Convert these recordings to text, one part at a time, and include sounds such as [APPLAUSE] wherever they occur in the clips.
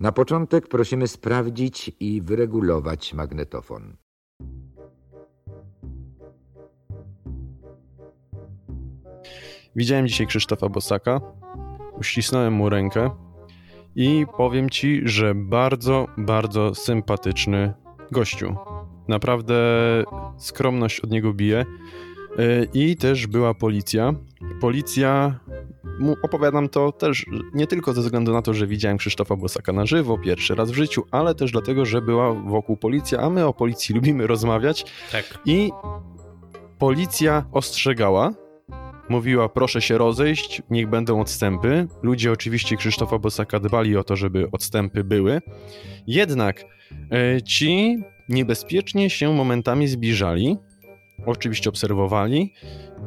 Na początek prosimy sprawdzić i wyregulować magnetofon. Widziałem dzisiaj Krzysztofa Bosaka, uścisnąłem mu rękę i powiem ci, że bardzo, bardzo sympatyczny gościu. Naprawdę skromność od niego bije. Y, I też była policja. Policja, opowiadam to też nie tylko ze względu na to, że widziałem Krzysztofa Bosaka na żywo pierwszy raz w życiu, ale też dlatego, że była wokół policja, a my o policji [LAUGHS] lubimy rozmawiać. Tak. I policja ostrzegała, mówiła proszę się rozejść, niech będą odstępy. Ludzie oczywiście Krzysztofa Bosaka dbali o to, żeby odstępy były. Jednak e, ci niebezpiecznie się momentami zbliżali, oczywiście obserwowali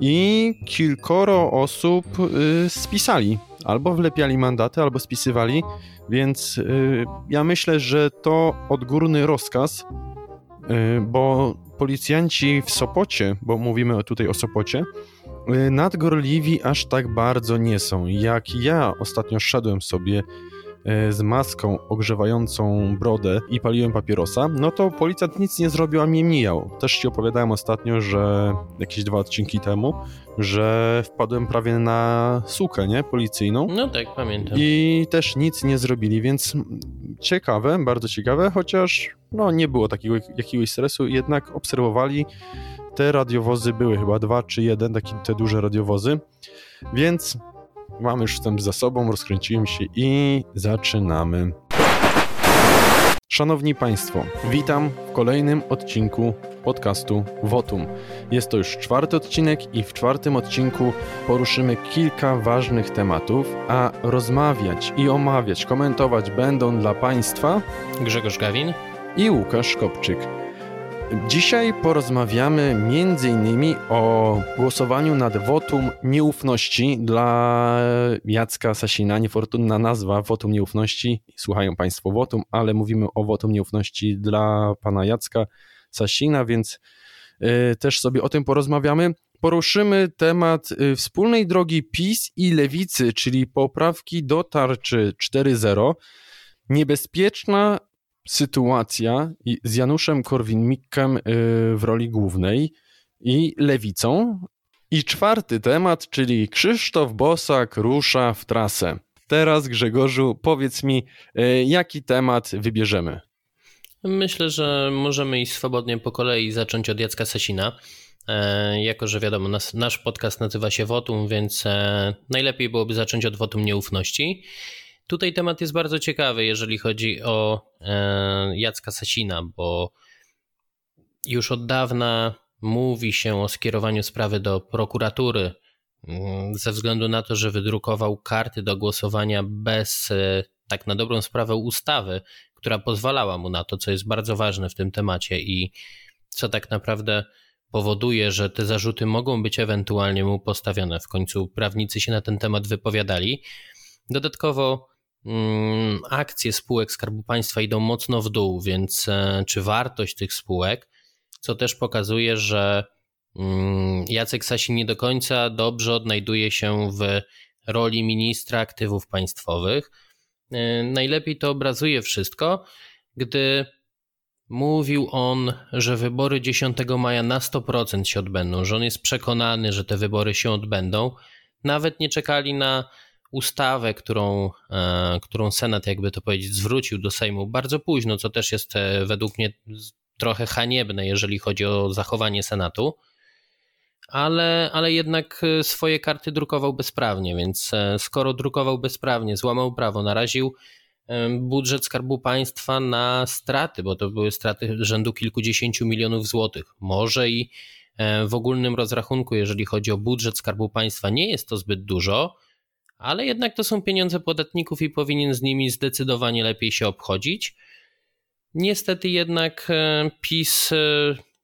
i kilkoro osób y, spisali. Albo wlepiali mandaty, albo spisywali, więc y, ja myślę, że to odgórny rozkaz, y, bo policjanci w Sopocie, bo mówimy tutaj o Sopocie, nadgorliwi aż tak bardzo nie są. Jak ja ostatnio szedłem sobie z maską ogrzewającą brodę i paliłem papierosa, no to policjant nic nie zrobił, a mnie mijał. Też ci opowiadałem ostatnio, że jakieś dwa odcinki temu, że wpadłem prawie na sukę, nie? Policyjną. No tak, pamiętam. I też nic nie zrobili, więc ciekawe, bardzo ciekawe, chociaż no, nie było takiego jakiegoś stresu, jednak obserwowali. Te radiowozy były chyba dwa czy jeden, takie te duże radiowozy, więc mamy już wstęp za sobą, rozkręciłem się i zaczynamy. Szanowni Państwo, witam w kolejnym odcinku podcastu Votum. Jest to już czwarty odcinek i w czwartym odcinku poruszymy kilka ważnych tematów, a rozmawiać i omawiać, komentować będą dla Państwa Grzegorz Gawin. i Łukasz Kopczyk. Dzisiaj porozmawiamy m.in. o głosowaniu nad wotum nieufności dla Jacka Sasina. Niefortunna nazwa wotum nieufności. Słuchają Państwo wotum, ale mówimy o wotum nieufności dla pana Jacka Sasina, więc y, też sobie o tym porozmawiamy. Poruszymy temat y, wspólnej drogi PiS i Lewicy, czyli poprawki do tarczy 4.0. Niebezpieczna sytuacja z Januszem Korwin-Mikkem y, w roli głównej i Lewicą. I czwarty temat, czyli Krzysztof Bosak rusza w trasę. Teraz Grzegorzu, powiedz mi, y, jaki temat wybierzemy? Myślę, że możemy iść swobodnie po kolei zacząć od Jacka Sasina. E, jako, że wiadomo, nas, nasz podcast nazywa się Wotum, więc e, najlepiej byłoby zacząć od Wotum Nieufności. Tutaj temat jest bardzo ciekawy, jeżeli chodzi o e, Jacka Sasina, bo już od dawna mówi się o skierowaniu sprawy do prokuratury mm, ze względu na to, że wydrukował karty do głosowania bez e, tak na dobrą sprawę ustawy, która pozwalała mu na to, co jest bardzo ważne w tym temacie i co tak naprawdę powoduje, że te zarzuty mogą być ewentualnie mu postawione. W końcu prawnicy się na ten temat wypowiadali. Dodatkowo akcje spółek Skarbu Państwa idą mocno w dół, więc e, czy wartość tych spółek, co też pokazuje, że mm, Jacek Sasin nie do końca dobrze odnajduje się w roli ministra aktywów państwowych. E, Najlepiej to obrazuje wszystko, gdy mówił on, że wybory 10 maja na 100% się odbędą, że on jest przekonany, że te wybory się odbędą. Nawet nie czekali na ustawę, którą, e, którą Senat, jakby to powiedzieć, zwrócił do Sejmu bardzo późno, co też jest e, według mnie trochę haniebne, jeżeli chodzi o zachowanie Senatu. Ale, ale jednak e, swoje karty drukował bezprawnie, więc skoro drukował bezprawnie, złamał prawo, naraził budżet Skarbu Państwa na straty, bo to były straty rzędu kilkudziesięciu milionów złotych. Może i w ogólnym rozrachunku, jeżeli chodzi o budżet Skarbu Państwa, nie jest to zbyt dużo, ale jednak to są pieniądze podatników i powinien z nimi zdecydowanie lepiej się obchodzić. Niestety jednak e, PiS e,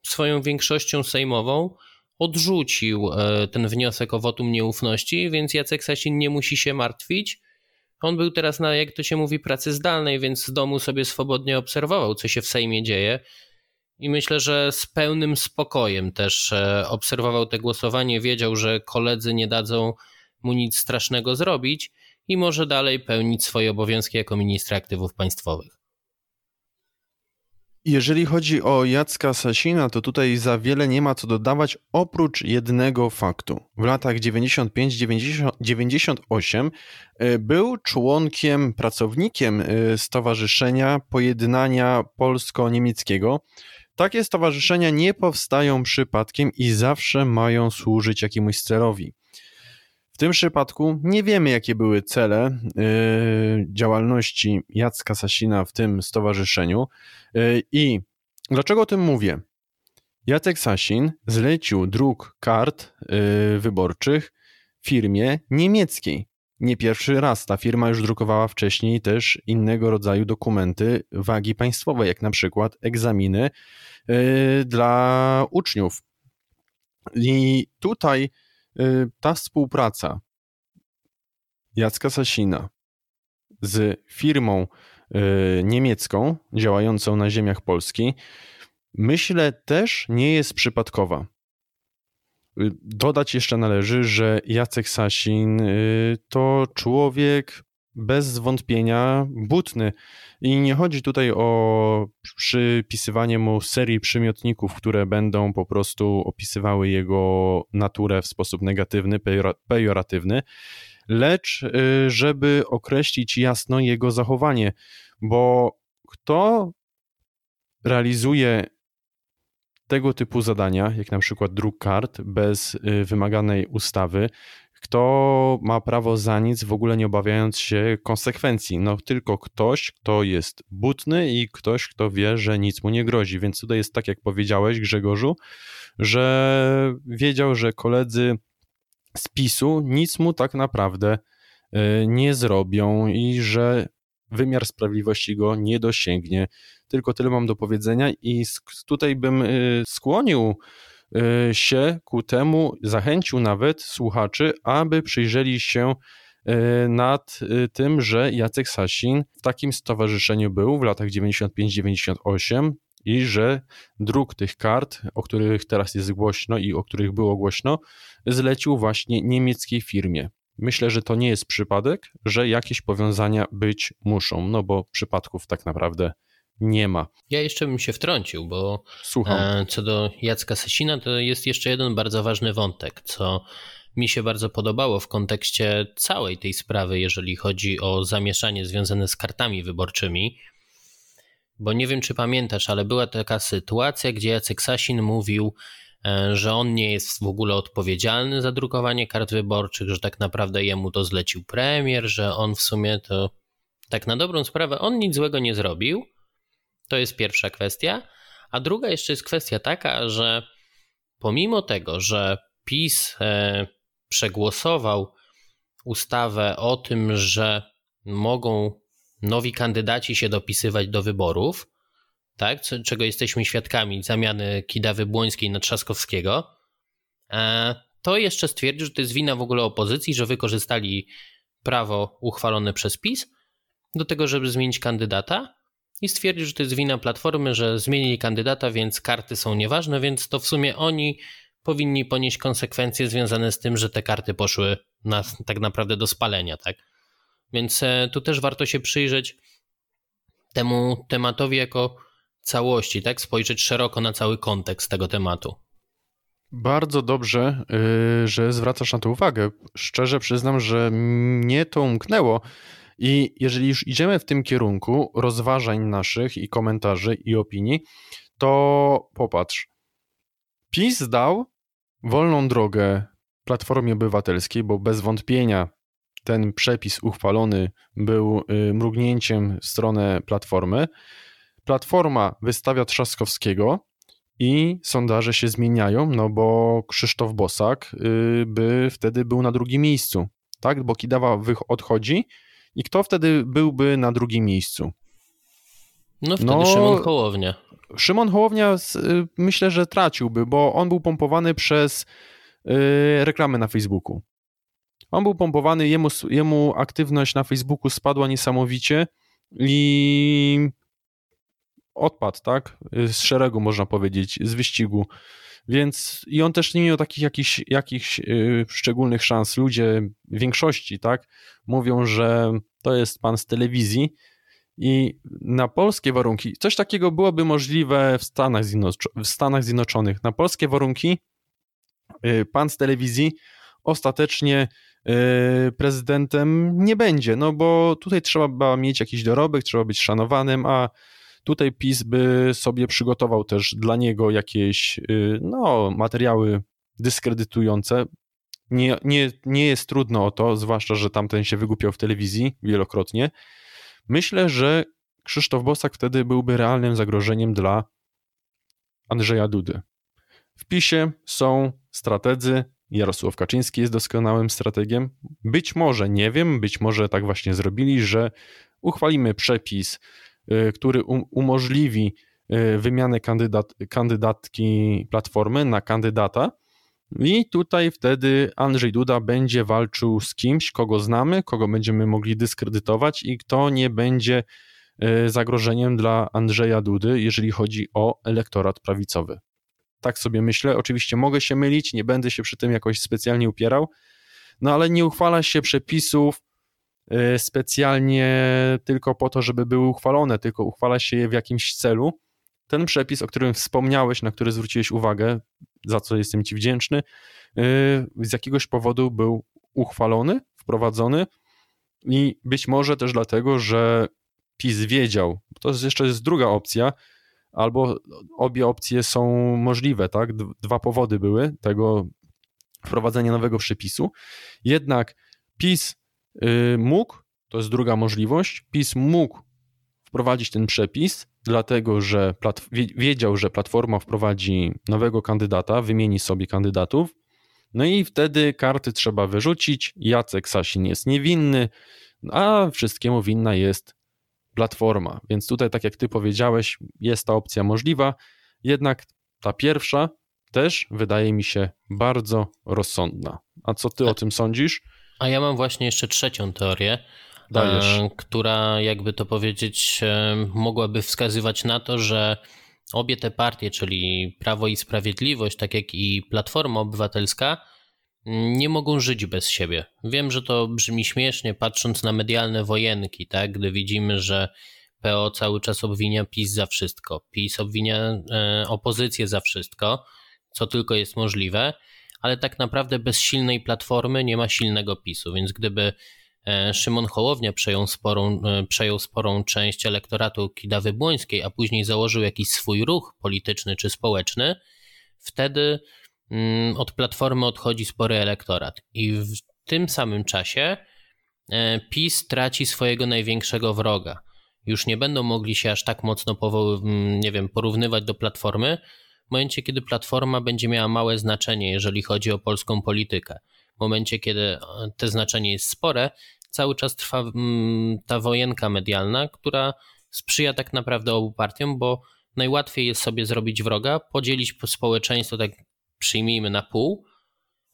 swoją większością sejmową odrzucił e, ten wniosek o wotum nieufności, więc Jacek Sasin nie musi się martwić. On był teraz na, jak to się mówi, pracy zdalnej, więc z domu sobie swobodnie obserwował, co się w Sejmie dzieje. I myślę, że z pełnym spokojem też obserwował te głosowanie, wiedział, że koledzy nie dadzą mu nic strasznego zrobić i może dalej pełnić swoje obowiązki jako ministra aktywów państwowych. Jeżeli chodzi o Jacka Sasina, to tutaj za wiele nie ma co dodawać oprócz jednego faktu. W latach 95-98 e, był członkiem, pracownikiem e, Stowarzyszenia Pojednania Polsko-Niemieckiego. Takie stowarzyszenia nie powstają przypadkiem i zawsze mają służyć jakiemuś celowi. W tym przypadku nie wiemy, jakie były cele yy, działalności Jacka Sasina w tym stowarzyszeniu yy, i dlaczego o tym mówię. Jacek Sasin zlecił druk kart yy, wyborczych firmie niemieckiej. Nie pierwszy raz ta firma już drukowała wcześniej też innego rodzaju dokumenty wagi państwowej, jak na przykład egzaminy dla uczniów. I tutaj ta współpraca Jacka Sasina z firmą y, niemiecką działającą na ziemiach Polski, myślę też nie jest przypadkowa. Y, dodać jeszcze należy, że Jacek Sasin to człowiek bez zwątpienia butny. I nie chodzi tutaj o przypisywanie mu serii przymiotników, które będą po prostu opisywały jego naturę w sposób negatywny, pejoratywny, lecz y, żeby określić jasno jego zachowanie, bo kto realizuje tego typu zadania, jak na przykład druk kart bez y, wymaganej ustawy, kto ma prawo za nic, w ogóle nie obawiając się konsekwencji. No tylko ktoś, kto jest butny i ktoś, kto wie, że nic mu nie grozi. Więc tutaj jest tak, jak powiedziałeś, Grzegorzu, że wiedział, że koledzy z PiSu nic mu tak naprawdę e, nie zrobią i że wymiar sprawiedliwości go nie dosięgnie. Tylko tyle mam do powiedzenia i tutaj bym e, skłonił się ku temu, zachęcił nawet słuchaczy, aby przyjrzeli się y, nad y, tym, że Jacek Sasin w takim stowarzyszeniu był w latach 95-98 i że druk tych kart, o których teraz jest głośno i o których było głośno, zlecił właśnie niemieckiej firmie. Myślę, że to nie jest przypadek, że jakieś powiązania być muszą, no bo przypadków tak naprawdę nie ma. Ja jeszcze bym się wtrącił, bo Słucham. E, co do Jacka Sasina, to jest jeszcze jeden bardzo ważny wątek, co mi się bardzo podobało w kontekście całej tej sprawy, jeżeli chodzi o zamieszanie związane z kartami wyborczymi. Bo nie wiem, czy pamiętasz, ale była taka sytuacja, gdzie Jacek Sasin mówił, e, że on nie jest w ogóle odpowiedzialny za drukowanie kart wyborczych, że tak naprawdę jemu to zlecił premier, że on w sumie to tak na dobrą sprawę on nic złego nie zrobił, to jest pierwsza kwestia. A druga jeszcze jest kwestia taka, że pomimo tego, że PiS e, przegłosował ustawę o tym, że mogą nowi kandydaci się dopisywać do wyborów, tak, czego jesteśmy świadkami, zamiany Kidawy Błońskiej na Trzaskowskiego, e, to jeszcze stwierdził, że to jest wina w ogóle opozycji, że wykorzystali prawo uchwalone przez PiS do tego, żeby zmienić kandydata, i stwierdził, że to jest wina Platformy, że zmienili kandydata, więc karty są nieważne, więc to w sumie oni powinni ponieść konsekwencje związane z tym, że te karty poszły na, tak naprawdę do spalenia, tak? Więc e, tu też warto się przyjrzeć temu tematowi jako całości, tak? Spojrzeć szeroko na cały kontekst tego tematu. Bardzo dobrze, yy, że zwracasz na to uwagę. Szczerze przyznam, że mnie to umknęło. I jeżeli już idziemy w tym kierunku rozważań naszych i komentarzy i opinii, to popatrz. PiS dał wolną drogę Platformie Obywatelskiej, bo bez wątpienia ten przepis uchwalony był y, mrugnięciem w stronę Platformy. Platforma wystawia Trzaskowskiego i sondaże się zmieniają, no bo Krzysztof Bosak y, by wtedy był na drugim miejscu, tak? Bo Kidawa odchodzi, i kto wtedy byłby na drugim miejscu? No wtedy no, Szymon Hołownia. Szymon Hołownia y, myślę, że traciłby, bo on był pompowany przez y, reklamy na Facebooku. On był pompowany, jemu, jemu aktywność na Facebooku spadła niesamowicie i odpadł, tak? Z szeregu, można powiedzieć, z wyścigu Więc i on też nie miał takich jakichś, jakichś yy, szczególnych szans. Ludzie w większości, tak, mówią, że to jest pan z telewizji i na polskie warunki, coś takiego byłoby możliwe w Stanach, w Stanach Zjednoczonych. Na polskie warunki yy, pan z telewizji ostatecznie yy, prezydentem nie będzie, no bo tutaj trzeba mieć jakiś dorobek, trzeba być szanowanym, a Tutaj PiS by sobie przygotował też dla niego jakieś y, no, materiały dyskredytujące. Nie, nie, nie jest trudno o to, zwłaszcza, że tamten się wygłupiał w telewizji wielokrotnie. Myślę, że Krzysztof Bosak wtedy byłby realnym zagrożeniem dla Andrzeja Dudy. W PiSie są strategzy. Jarosław Kaczyński jest doskonałym strategiem. Być może, nie wiem, być może tak właśnie zrobili, że uchwalimy przepis który um, umożliwi y, wymianę kandydat, kandydatki Platformy na kandydata. I tutaj wtedy Andrzej Duda będzie walczył z kimś, kogo znamy, kogo będziemy mogli dyskredytować i kto nie będzie y, zagrożeniem dla Andrzeja Dudy, jeżeli chodzi o elektorat prawicowy. Tak sobie myślę. Oczywiście mogę się mylić, nie będę się przy tym jakoś specjalnie upierał, no ale nie uchwala się przepisów, Y, specjalnie tylko po to, żeby były uchwalone, tylko uchwala się je w jakimś celu. Ten przepis, o którym wspomniałeś, na który zwróciłeś uwagę, za co jestem Ci wdzięczny, y, z jakiegoś powodu był uchwalony, wprowadzony i być może też dlatego, że PiS wiedział, to jest jeszcze jest druga opcja, albo obie opcje są możliwe, tak? Dwa powody były tego wprowadzenia nowego przepisu. Jednak PiS Y, mógł, to jest druga możliwość, PiS mógł wprowadzić ten przepis, dlatego że wiedział, że Platforma wprowadzi nowego kandydata, wymieni sobie kandydatów, no i wtedy karty trzeba wyrzucić. Jacek Sasin jest niewinny, a wszystkiemu winna jest Platforma. Więc tutaj, tak jak ty powiedziałeś, jest ta opcja możliwa, jednak ta pierwsza też wydaje mi się bardzo rozsądna. A co ty o tym sądzisz? A ja mam właśnie jeszcze trzecią teorię, Dajesz. E, która jakby to powiedzieć e, mogłaby wskazywać na to, że obie te partie, czyli Prawo i Sprawiedliwość, tak jak i Platforma Obywatelska, nie mogą żyć bez siebie. Wiem, że to brzmi śmiesznie, patrząc na medialne wojenki, tak? gdy widzimy, że PO cały czas obwinia PiS za wszystko, PiS obwinia e, opozycję za wszystko, co tylko jest możliwe ale tak naprawdę bez silnej platformy nie ma silnego PiSu, więc gdyby e, Szymon Hołownia przejął sporą, e, przejął sporą część elektoratu Kidawy Błońskiej, a później założył jakiś swój ruch polityczny czy społeczny, wtedy mm, od platformy odchodzi spory elektorat. I w tym samym czasie e, PiS traci swojego największego wroga. Już nie będą mogli się aż tak mocno mm, nie wiem, porównywać do platformy, w momencie, kiedy platforma będzie miała małe znaczenie, jeżeli chodzi o polską politykę. W momencie, kiedy e, te znaczenie jest spore, cały czas trwa ta wojenka medialna, która sprzyja tak naprawdę obu partiom, bo najłatwiej jest sobie zrobić wroga, podzielić społeczeństwo, tak przyjmijmy na pół,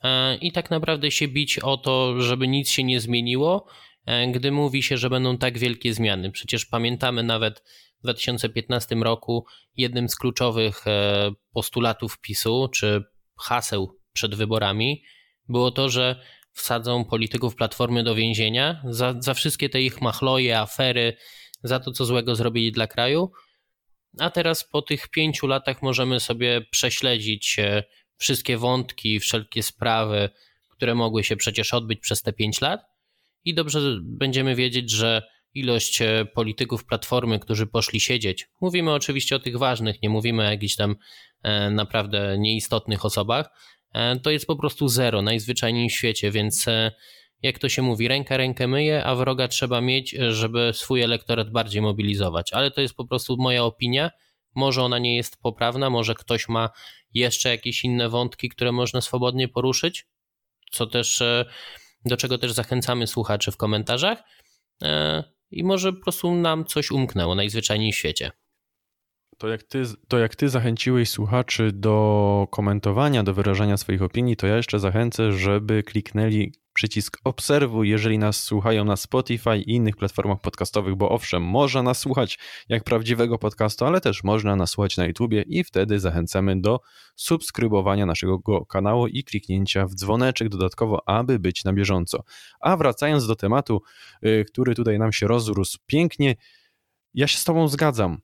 e, i tak naprawdę się bić o to, żeby nic się nie zmieniło, e, gdy mówi się, że będą tak wielkie zmiany. Przecież pamiętamy nawet w 2015 roku jednym z kluczowych e, postulatów PiSu czy haseł przed wyborami było to, że wsadzą polityków Platformy do więzienia za, za wszystkie te ich machloje, afery, za to, co złego zrobili dla kraju. A teraz po tych pięciu latach możemy sobie prześledzić e, wszystkie wątki, wszelkie sprawy, które mogły się przecież odbyć przez te pięć lat i dobrze będziemy wiedzieć, że ilość e, polityków Platformy, którzy poszli siedzieć. Mówimy oczywiście o tych ważnych, nie mówimy o jakichś tam e, naprawdę nieistotnych osobach. E, to jest po prostu zero, najzwyczajniej w świecie, więc jak to się mówi, ręka rękę myje, a wroga trzeba mieć, żeby swój elektorat bardziej mobilizować. Ale to jest po prostu moja opinia. Może ona nie jest poprawna, może ktoś ma jeszcze jakieś inne wątki, które można swobodnie poruszyć, co też do czego też zachęcamy słuchaczy w komentarzach i może po prostu nam coś umknęło najzwyczajniej w świecie. To jak, ty, to jak ty zachęciłeś słuchaczy do komentowania, do wyrażania swoich opinii, to ja jeszcze zachęcę, żeby kliknęli przycisk obserwuj, jeżeli nas słuchają na Spotify i innych platformach podcastowych, bo owszem, można nas słuchać jak prawdziwego podcastu, ale też można nas słuchać na YouTubie i wtedy zachęcamy do subskrybowania naszego kanału i kliknięcia w dzwoneczek dodatkowo, aby być na bieżąco. A wracając do tematu, y, który tutaj nam się rozrósł pięknie, ja się z Tobą zgadzam.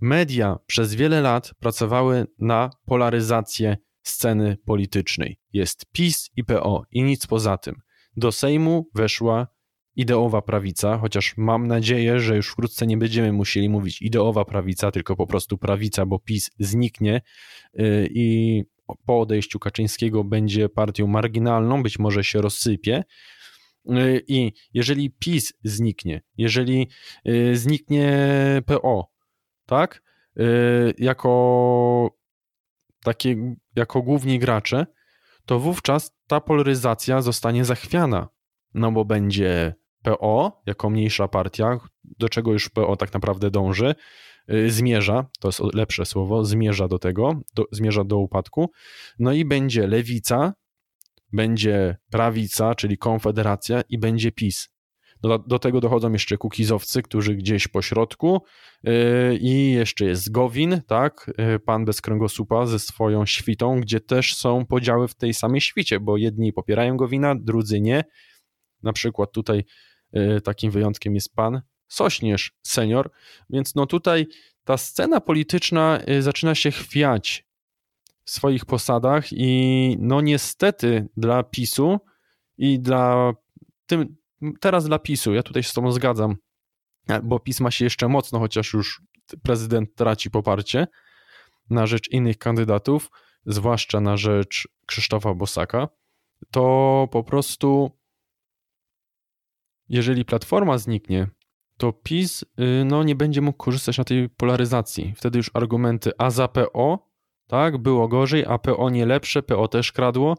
Media przez wiele lat pracowały na polaryzację sceny politycznej. Jest PiS i PO i nic poza tym. Do Sejmu weszła ideowa prawica, chociaż mam nadzieję, że już wkrótce nie będziemy musieli mówić ideowa prawica, tylko po prostu prawica, bo PiS zniknie y, i po odejściu Kaczyńskiego będzie partią marginalną, być może się rozsypie. Y, I jeżeli PiS zniknie, jeżeli y, zniknie PO, tak, jako takie, jako główni gracze, to wówczas ta polaryzacja zostanie zachwiana, no bo będzie PO jako mniejsza partia, do czego już PO tak naprawdę dąży, y, zmierza, to jest lepsze słowo, zmierza do tego, do, zmierza do upadku, no i będzie lewica, będzie prawica, czyli konfederacja i będzie PiS. Do, do tego dochodzą jeszcze kukizowcy, którzy gdzieś po środku. Yy, i jeszcze jest Gowin, tak, yy, pan bez kręgosłupa ze swoją świtą, gdzie też są podziały w tej samej świcie, bo jedni popierają Gowina, drudzy nie. Na przykład tutaj yy, takim wyjątkiem jest pan Sośnierz senior, więc no tutaj ta scena polityczna zaczyna się chwiać w swoich posadach i no niestety dla PiSu i dla tym, teraz dla PiSu, ja tutaj się z tobą zgadzam, bo PiS ma się jeszcze mocno, chociaż już prezydent traci poparcie na rzecz innych kandydatów, zwłaszcza na rzecz Krzysztofa Bosaka, to po prostu jeżeli Platforma zniknie, to PiS y, no, nie będzie mógł korzystać na tej polaryzacji. Wtedy już argumenty a za PO, tak, było gorzej, a PO nie lepsze, PO też kradło,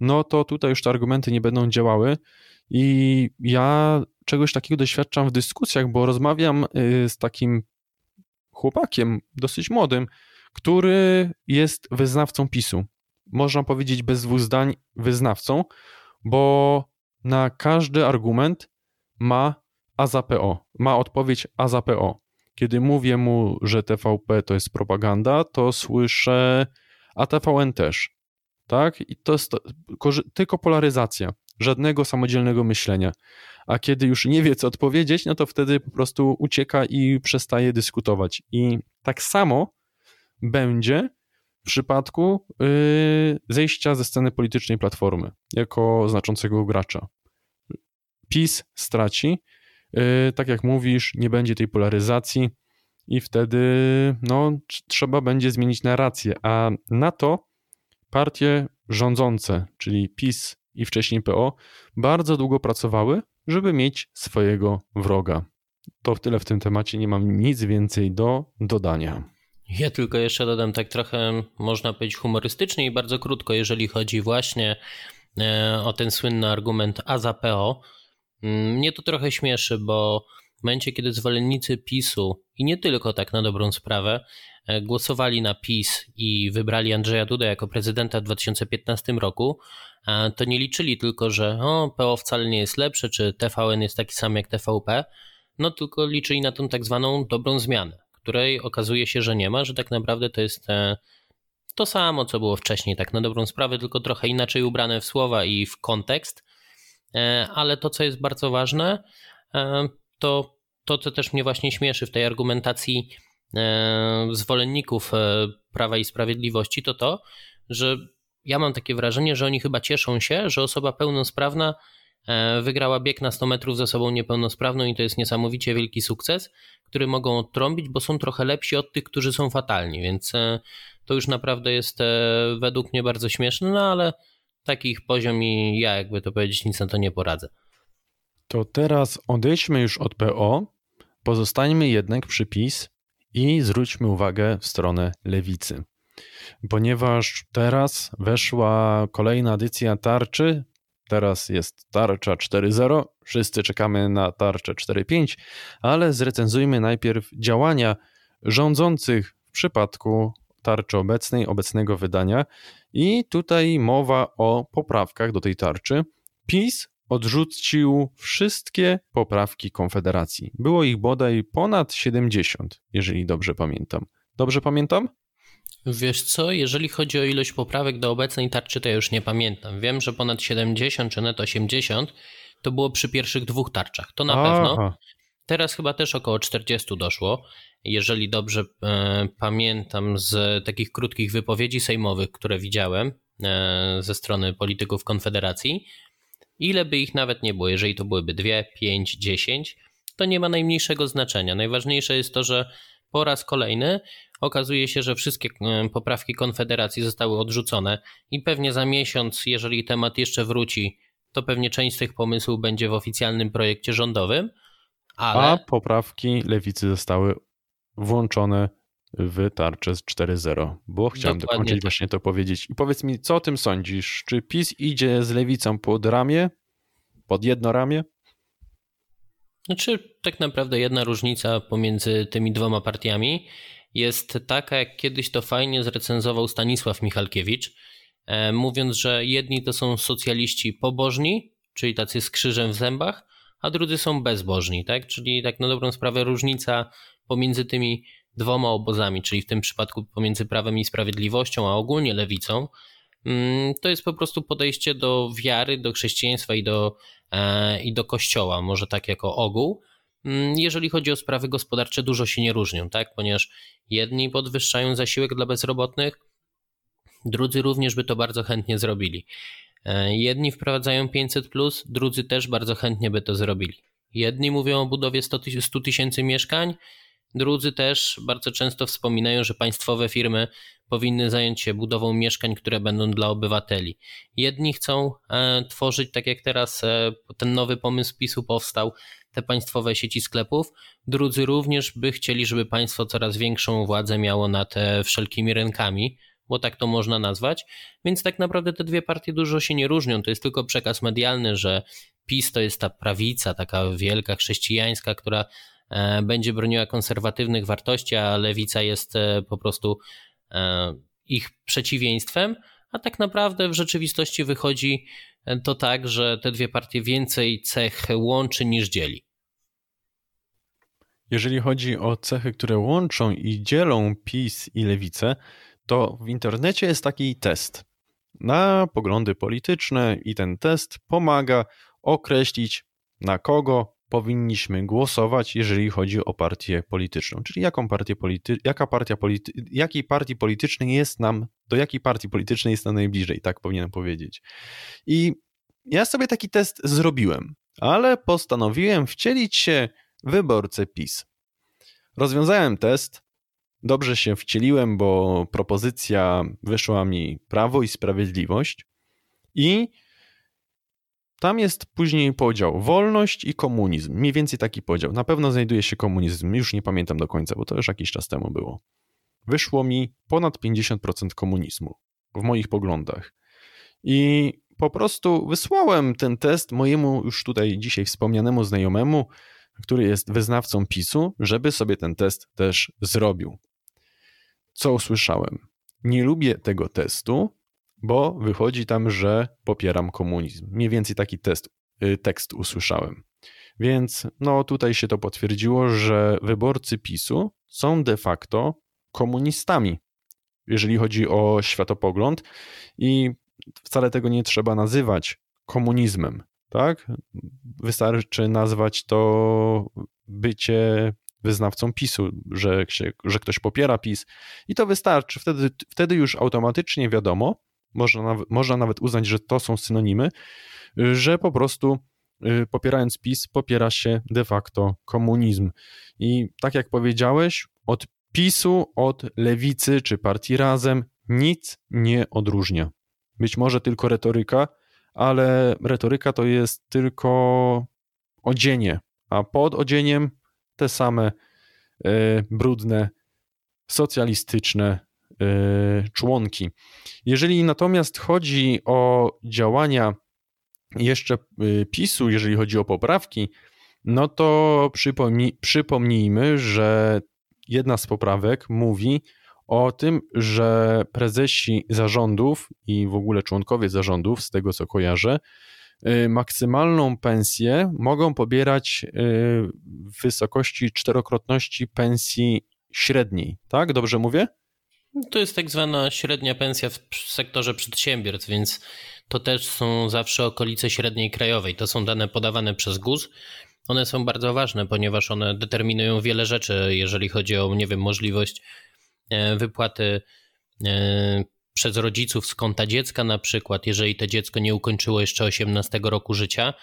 no to tutaj już te argumenty nie będą działały i ja czegoś takiego doświadczam w dyskusjach, bo rozmawiam y, z takim chłopakiem, dosyć młodym, który jest wyznawcą PiSu. Można powiedzieć bez dwóch zdań wyznawcą, bo na każdy argument ma A za PO, ma odpowiedź A za PO. Kiedy mówię mu, że TVP to jest propaganda, to słyszę, a TVN też. Tak? I to jest to, tylko polaryzacja żadnego samodzielnego myślenia. A kiedy już nie wie, co odpowiedzieć, no to wtedy po prostu ucieka i przestaje dyskutować. I tak samo będzie w przypadku yy, zejścia ze sceny politycznej Platformy jako znaczącego gracza. PiS straci, yy, tak jak mówisz, nie będzie tej polaryzacji i wtedy no, trzeba będzie zmienić narrację, a na to partie rządzące, czyli PiS i wcześniej PO, bardzo długo pracowały, żeby mieć swojego wroga. To tyle w tym temacie, nie mam nic więcej do dodania. Ja tylko jeszcze dodam tak trochę, można powiedzieć, humorystycznie i bardzo krótko, jeżeli chodzi właśnie e, o ten słynny argument A za PO. Mm, mnie to trochę śmieszy, bo w momencie, kiedy zwolennicy PiSu i nie tylko tak na dobrą sprawę, głosowali na PiS i wybrali Andrzeja Duda jako prezydenta w 2015 roku, e, to nie liczyli tylko, że o, PO wcale nie jest lepsze, czy TVN jest taki sam jak TVP, no tylko liczyli na tą tak zwaną dobrą zmianę, której okazuje się, że nie ma, że tak naprawdę to jest e, to samo, co było wcześniej, tak na dobrą sprawę, tylko trochę inaczej ubrane w słowa i w kontekst. Ale to, co jest bardzo ważne, to to, co też mnie właśnie śmieszy w tej argumentacji e, zwolenników e, Prawa i Sprawiedliwości, to to, że ja mam takie wrażenie, że oni chyba cieszą się, że osoba pełnosprawna e, wygrała bieg na 100 metrów z osobą niepełnosprawną i to jest niesamowicie wielki sukces, który mogą odtrąbić, bo są trochę lepsi od tych, którzy są fatalni, więc to już naprawdę jest według mnie bardzo śmieszne, no ale takich poziom i ja jakby to powiedzieć nic na to nie poradzę. To teraz odejdźmy już od PO, pozostańmy jednak przy PiS i zwróćmy uwagę w stronę lewicy. Ponieważ teraz weszła kolejna edycja tarczy, teraz jest tarcza 4.0, wszyscy czekamy na tarczę 4.5, ale zrecenzujmy najpierw działania rządzących w przypadku tarczy obecnej, obecnego wydania. I tutaj mowa o poprawkach do tej tarczy. PiS odrzucił wszystkie poprawki Konfederacji. Było ich bodaj ponad 70, jeżeli dobrze pamiętam. Dobrze pamiętam? Wiesz co, jeżeli chodzi o ilość poprawek do obecnej tarczy, to ja już nie pamiętam. Wiem, że ponad 70 czy nawet 80 to było przy pierwszych dwóch tarczach. To na Aha. pewno. Teraz chyba też około 40 doszło. Jeżeli dobrze e, pamiętam z takich krótkich wypowiedzi sejmowych, które widziałem e, ze strony polityków Konfederacji, ile by ich nawet nie było, jeżeli to byłyby 2, 5, 10, to nie ma najmniejszego znaczenia. Najważniejsze jest to, że po raz kolejny okazuje się, że wszystkie e, poprawki Konfederacji zostały odrzucone i pewnie za miesiąc, jeżeli temat jeszcze wróci, to pewnie część z tych pomysłów będzie w oficjalnym projekcie rządowym. Ale... A poprawki lewicy zostały włączone w tarczę z 4.0, bo chciałem Dokładnie dokończyć tak. właśnie to powiedzieć. I powiedz mi, co o tym sądzisz? Czy PiS idzie z lewicą pod ramię, pod jedno ramię? Znaczy, tak naprawdę jedna różnica pomiędzy tymi dwoma partiami jest taka, jak kiedyś to fajnie zrecenzował Stanisław Michalkiewicz, e, mówiąc, że jedni to są socjaliści pobożni, czyli tacy z krzyżem w zębach, a drudzy są bezbożni, tak? Czyli tak na dobrą sprawę różnica pomiędzy tymi dwoma obozami, czyli w tym przypadku pomiędzy Prawem i Sprawiedliwością, a ogólnie lewicą, mm, to jest po prostu podejście do wiary, do chrześcijaństwa i do, e, i do kościoła, może tak jako ogół. Mm, jeżeli chodzi o sprawy gospodarcze, dużo się nie różnią, tak? Ponieważ jedni podwyższają zasiłek dla bezrobotnych, drudzy również by to bardzo chętnie zrobili. E, jedni wprowadzają 500, drudzy też bardzo chętnie by to zrobili. Jedni mówią o budowie 100 tysięcy mieszkań, drudzy też bardzo często wspominają, że państwowe firmy powinny zająć się budową mieszkań, które będą dla obywateli. Jedni chcą e, tworzyć, tak jak teraz e, ten nowy pomysł PiSu powstał, te państwowe sieci sklepów, drudzy również by chcieli, żeby państwo coraz większą władzę miało nad wszelkimi rynkami, bo tak to można nazwać. Więc tak naprawdę te dwie partie dużo się nie różnią. To jest tylko przekaz medialny, że PiS to jest ta prawica, taka wielka chrześcijańska, która e, będzie broniła konserwatywnych wartości, a lewica jest e, po prostu e, ich przeciwieństwem. A tak naprawdę w rzeczywistości wychodzi to tak, że te dwie partie więcej cech łączy niż dzieli. Jeżeli chodzi o cechy, które łączą i dzielą PiS i lewicę, to w internecie jest taki test na poglądy polityczne i ten test pomaga określić, na kogo powinniśmy głosować, jeżeli chodzi o partię polityczną. Czyli jaką partię polity, jaka partia polity, jakiej partii politycznej jest nam, do jakiej partii politycznej jest nam najbliżej, tak powinienem powiedzieć. I ja sobie taki test zrobiłem, ale postanowiłem wcielić się w wyborcę PiS. Rozwiązałem test, Dobrze się wcieliłem, bo propozycja wyszła mi Prawo i Sprawiedliwość i tam jest później podział wolność i komunizm. Mniej więcej taki podział. Na pewno znajduje się komunizm. Już nie pamiętam do końca, bo to już jakiś czas temu było. Wyszło mi ponad 50% komunizmu w moich poglądach. I po prostu wysłałem ten test mojemu już tutaj dzisiaj wspomnianemu znajomemu, który jest wyznawcą PiSu, żeby sobie ten test też zrobił co usłyszałem? Nie lubię tego testu, bo wychodzi tam, że popieram komunizm. Mniej więcej taki test, y, tekst usłyszałem. Więc no tutaj się to potwierdziło, że wyborcy PiSu są de facto komunistami, jeżeli chodzi o światopogląd i wcale tego nie trzeba nazywać komunizmem, tak? Wystarczy nazwać to bycie wyznawcą PiSu, że, się, że ktoś popiera PiS i to wystarczy. Wtedy, wtedy już automatycznie wiadomo, można nawet, można nawet uznać, że to są synonimy, że po prostu y, popierając PiS popiera się de facto komunizm. I tak jak powiedziałeś, od PiSu, od lewicy czy partii razem nic nie odróżnia. Być może tylko retoryka, ale retoryka to jest tylko odzienie, a pod odzieniem te same e, brudne, socjalistyczne członki. Jeżeli natomiast chodzi o działania jeszcze e, PiSu, jeżeli chodzi o poprawki, no to przypomnij, przypomnijmy, że jedna z poprawek mówi o tym, że prezesi zarządów i w ogóle członkowie zarządów, z tego co kojarzę, y, maksymalną pensję mogą pobierać y, w wysokości czterokrotności pensji średniej, tak? Dobrze mówię? To jest tak zwana średnia pensja w sektorze przedsiębiorstw, więc to też są zawsze okolice średniej krajowej. To są dane podawane przez GUS. One są bardzo ważne, ponieważ one determinują wiele rzeczy, jeżeli chodzi o, nie wiem, możliwość e, wypłaty e, przez rodziców z konta dziecka na przykład, jeżeli to dziecko nie ukończyło jeszcze 18 roku życia,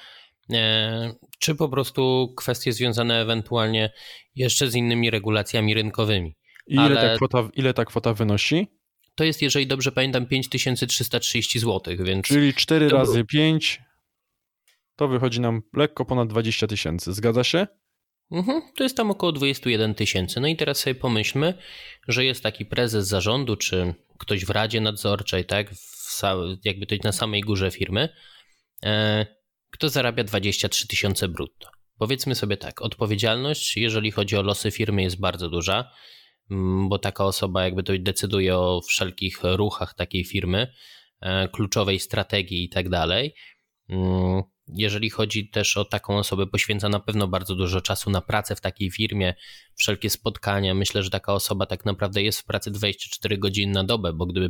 e, czy po prostu kwestie związane ewentualnie jeszcze z innymi regulacjami rynkowymi. I ile, ta kwota, ile ta kwota wynosi? To jest, jeżeli dobrze pamiętam, 5330 zł, więc... Czyli 4 razy 5 to wychodzi nam lekko ponad 20 tysięcy. Zgadza się? Mhm, to jest tam około 21 tysięcy. No i teraz sobie pomyślmy, że jest taki prezes zarządu, czy ktoś w radzie nadzorczej, tak, jakby to na samej górze firmy, e, kto zarabia 23 tysiące brutto. Powiedzmy sobie tak, odpowiedzialność, jeżeli chodzi o losy firmy, jest bardzo duża, bo taka osoba jakby to decyduje o wszelkich ruchach takiej firmy, e, kluczowej strategii i tak dalej. Mm, jeżeli chodzi też o taką osobę, poświęca na pewno bardzo dużo czasu na pracę w takiej firmie, wszelkie spotkania. Myślę, że taka osoba tak naprawdę jest w pracy 24 godziny na dobę, bo gdyby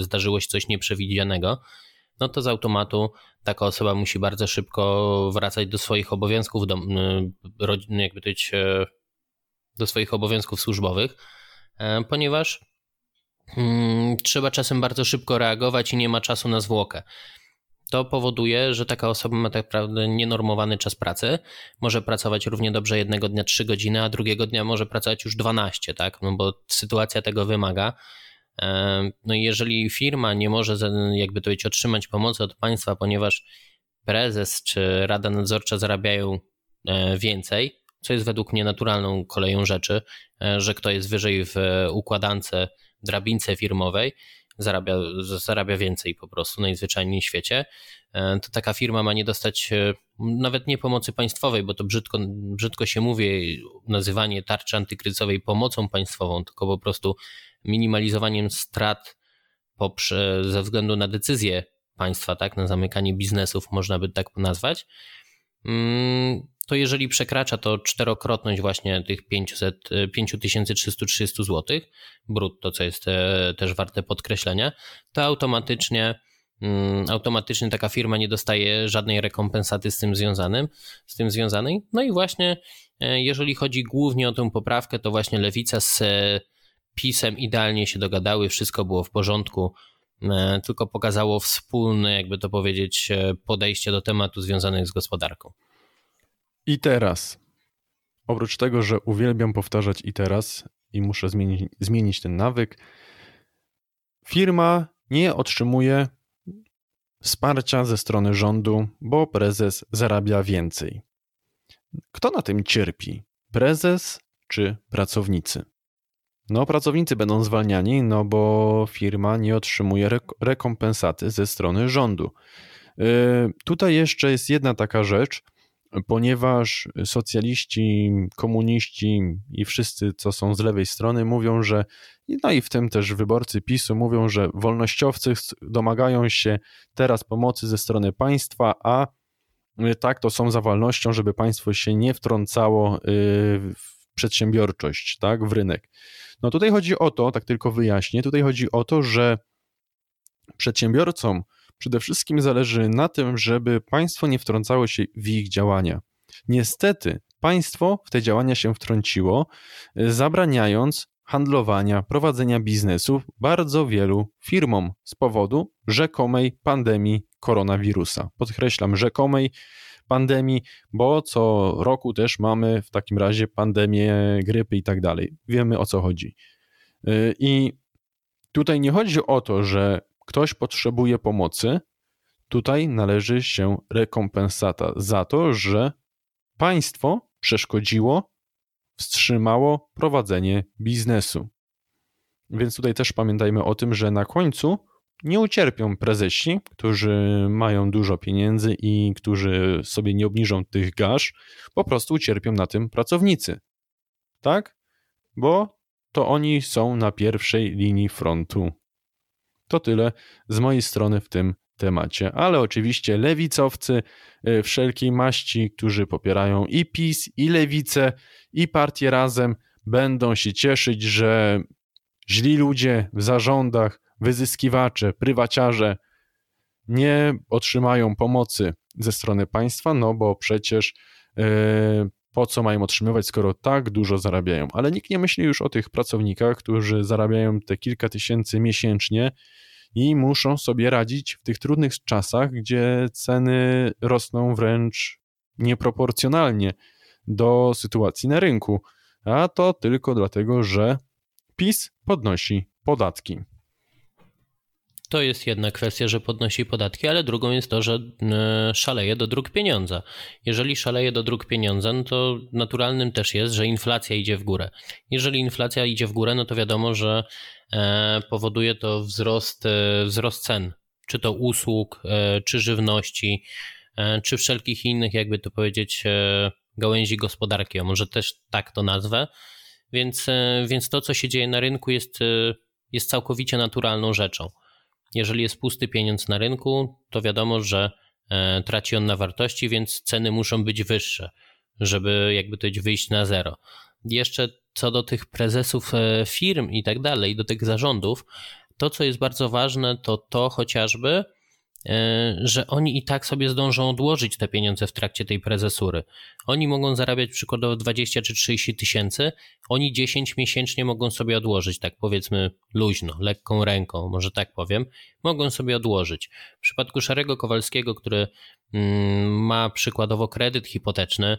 zdarzyło się coś nieprzewidzianego, no to z automatu taka osoba musi bardzo szybko wracać do swoich obowiązków, do, jakby to e, do swoich obowiązków służbowych, e, ponieważ hmm, trzeba czasem bardzo szybko reagować i nie ma czasu na zwłokę to powoduje, że taka osoba ma tak naprawdę nienormowany czas pracy. Może pracować równie dobrze jednego dnia 3 godziny, a drugiego dnia może pracować już 12, tak? No bo sytuacja tego wymaga. No i jeżeli firma nie może, jakby to być, otrzymać pomocy od państwa, ponieważ prezes czy rada nadzorcza zarabiają e, więcej, co jest według mnie naturalną koleją rzeczy, e, że kto jest wyżej w układance, drabince firmowej, zarabia, zarabia więcej po prostu najzwyczajniej w świecie, e, to taka firma ma nie dostać e, nawet nie pomocy państwowej, bo to brzydko, brzydko się mówi, nazywanie tarczy antykryzysowej pomocą państwową, tylko po prostu minimalizowaniem strat poprze, ze względu na decyzje państwa, tak, na zamykanie biznesów, można by tak nazwać. To jeżeli przekracza to czterokrotność właśnie tych 500, 5330 zł brutto, co jest e, też warte podkreślenia, to automatycznie mm, automatycznie taka firma nie dostaje żadnej rekompensaty z tym związanym, z tym związanej. No i właśnie e, jeżeli chodzi głównie o tę poprawkę, to właśnie Lewica z e, PiSem idealnie się dogadały, wszystko było w porządku, tylko pokazało wspólne, jakby to powiedzieć, podejście do tematu związanych z gospodarką. I teraz. Oprócz tego, że uwielbiam powtarzać i teraz i muszę zmienić, zmienić ten nawyk, firma nie otrzymuje wsparcia ze strony rządu, bo prezes zarabia więcej. Kto na tym cierpi? Prezes czy pracownicy? No, pracownicy będą zwalniani, no bo firma nie otrzymuje rekompensaty ze strony rządu. Yy, tutaj jeszcze jest jedna taka rzecz, ponieważ socjaliści, komuniści i wszyscy, co są z lewej strony, mówią, że, no i w tym też wyborcy PiSu mówią, że wolnościowcy domagają się teraz pomocy ze strony państwa, a y, tak to są za wolnością, żeby państwo się nie wtrącało y, w przedsiębiorczość, tak, w rynek. No tutaj chodzi o to, tak tylko wyjaśnię, tutaj chodzi o to, że przedsiębiorcom przede wszystkim zależy na tym, żeby państwo nie wtrącało się w ich działania. Niestety, państwo w te działania się wtrąciło, zabraniając handlowania, prowadzenia biznesu bardzo wielu firmom z powodu rzekomej pandemii koronawirusa. Podkreślam, rzekomej pandemii, bo co roku też mamy w takim razie pandemię grypy i tak dalej. Wiemy o co chodzi. I tutaj nie chodzi o to, że ktoś potrzebuje pomocy, tutaj należy się rekompensata za to, że państwo przeszkodziło, wstrzymało prowadzenie biznesu. Więc tutaj też pamiętajmy o tym, że na końcu nie ucierpią prezesi, którzy mają dużo pieniędzy i którzy sobie nie obniżą tych gaż, po prostu ucierpią na tym pracownicy. Tak? Bo to oni są na pierwszej linii frontu. To tyle z mojej strony w tym temacie, ale oczywiście lewicowcy y, wszelkiej maści, którzy popierają i PiS, i lewicę, i partię razem, będą się cieszyć, że źli ludzie w zarządach, wyzyskiwacze, prywaciarze nie otrzymają pomocy ze strony państwa, no bo przecież yy, po co mają otrzymywać, skoro tak dużo zarabiają. Ale nikt nie myśli już o tych pracownikach, którzy zarabiają te kilka tysięcy miesięcznie i muszą sobie radzić w tych trudnych czasach, gdzie ceny rosną wręcz nieproporcjonalnie do sytuacji na rynku. A to tylko dlatego, że PiS podnosi podatki. To jest jedna kwestia, że podnosi podatki, ale drugą jest to, że e, szaleje do dróg pieniądza. Jeżeli szaleje do dróg pieniądza, no to naturalnym też jest, że inflacja idzie w górę. Jeżeli inflacja idzie w górę, no to wiadomo, że e, powoduje to wzrost, e, wzrost cen, czy to usług, czy żywności, czy wszelkich innych, jakby to powiedzieć, gałęzi gospodarki, a może też tak to nazwę. Więc, więc to, co się dzieje na rynku, jest, jest całkowicie naturalną rzeczą. Jeżeli jest pusty pieniądz na rynku, to wiadomo, że e, traci on na wartości, więc ceny muszą być wyższe, żeby jakby to wyjść na zero. Jeszcze co do tych prezesów e, firm i tak dalej, do tych zarządów, to co jest bardzo ważne, to to chociażby, że oni i tak sobie zdążą odłożyć te pieniądze w trakcie tej prezesury. Oni mogą zarabiać przykładowo 20 czy 30 tysięcy, oni 10 miesięcznie mogą sobie odłożyć, tak powiedzmy luźno, lekką ręką, może tak powiem, mogą sobie odłożyć. W przypadku Szarego Kowalskiego, który mm, ma przykładowo kredyt hipoteczny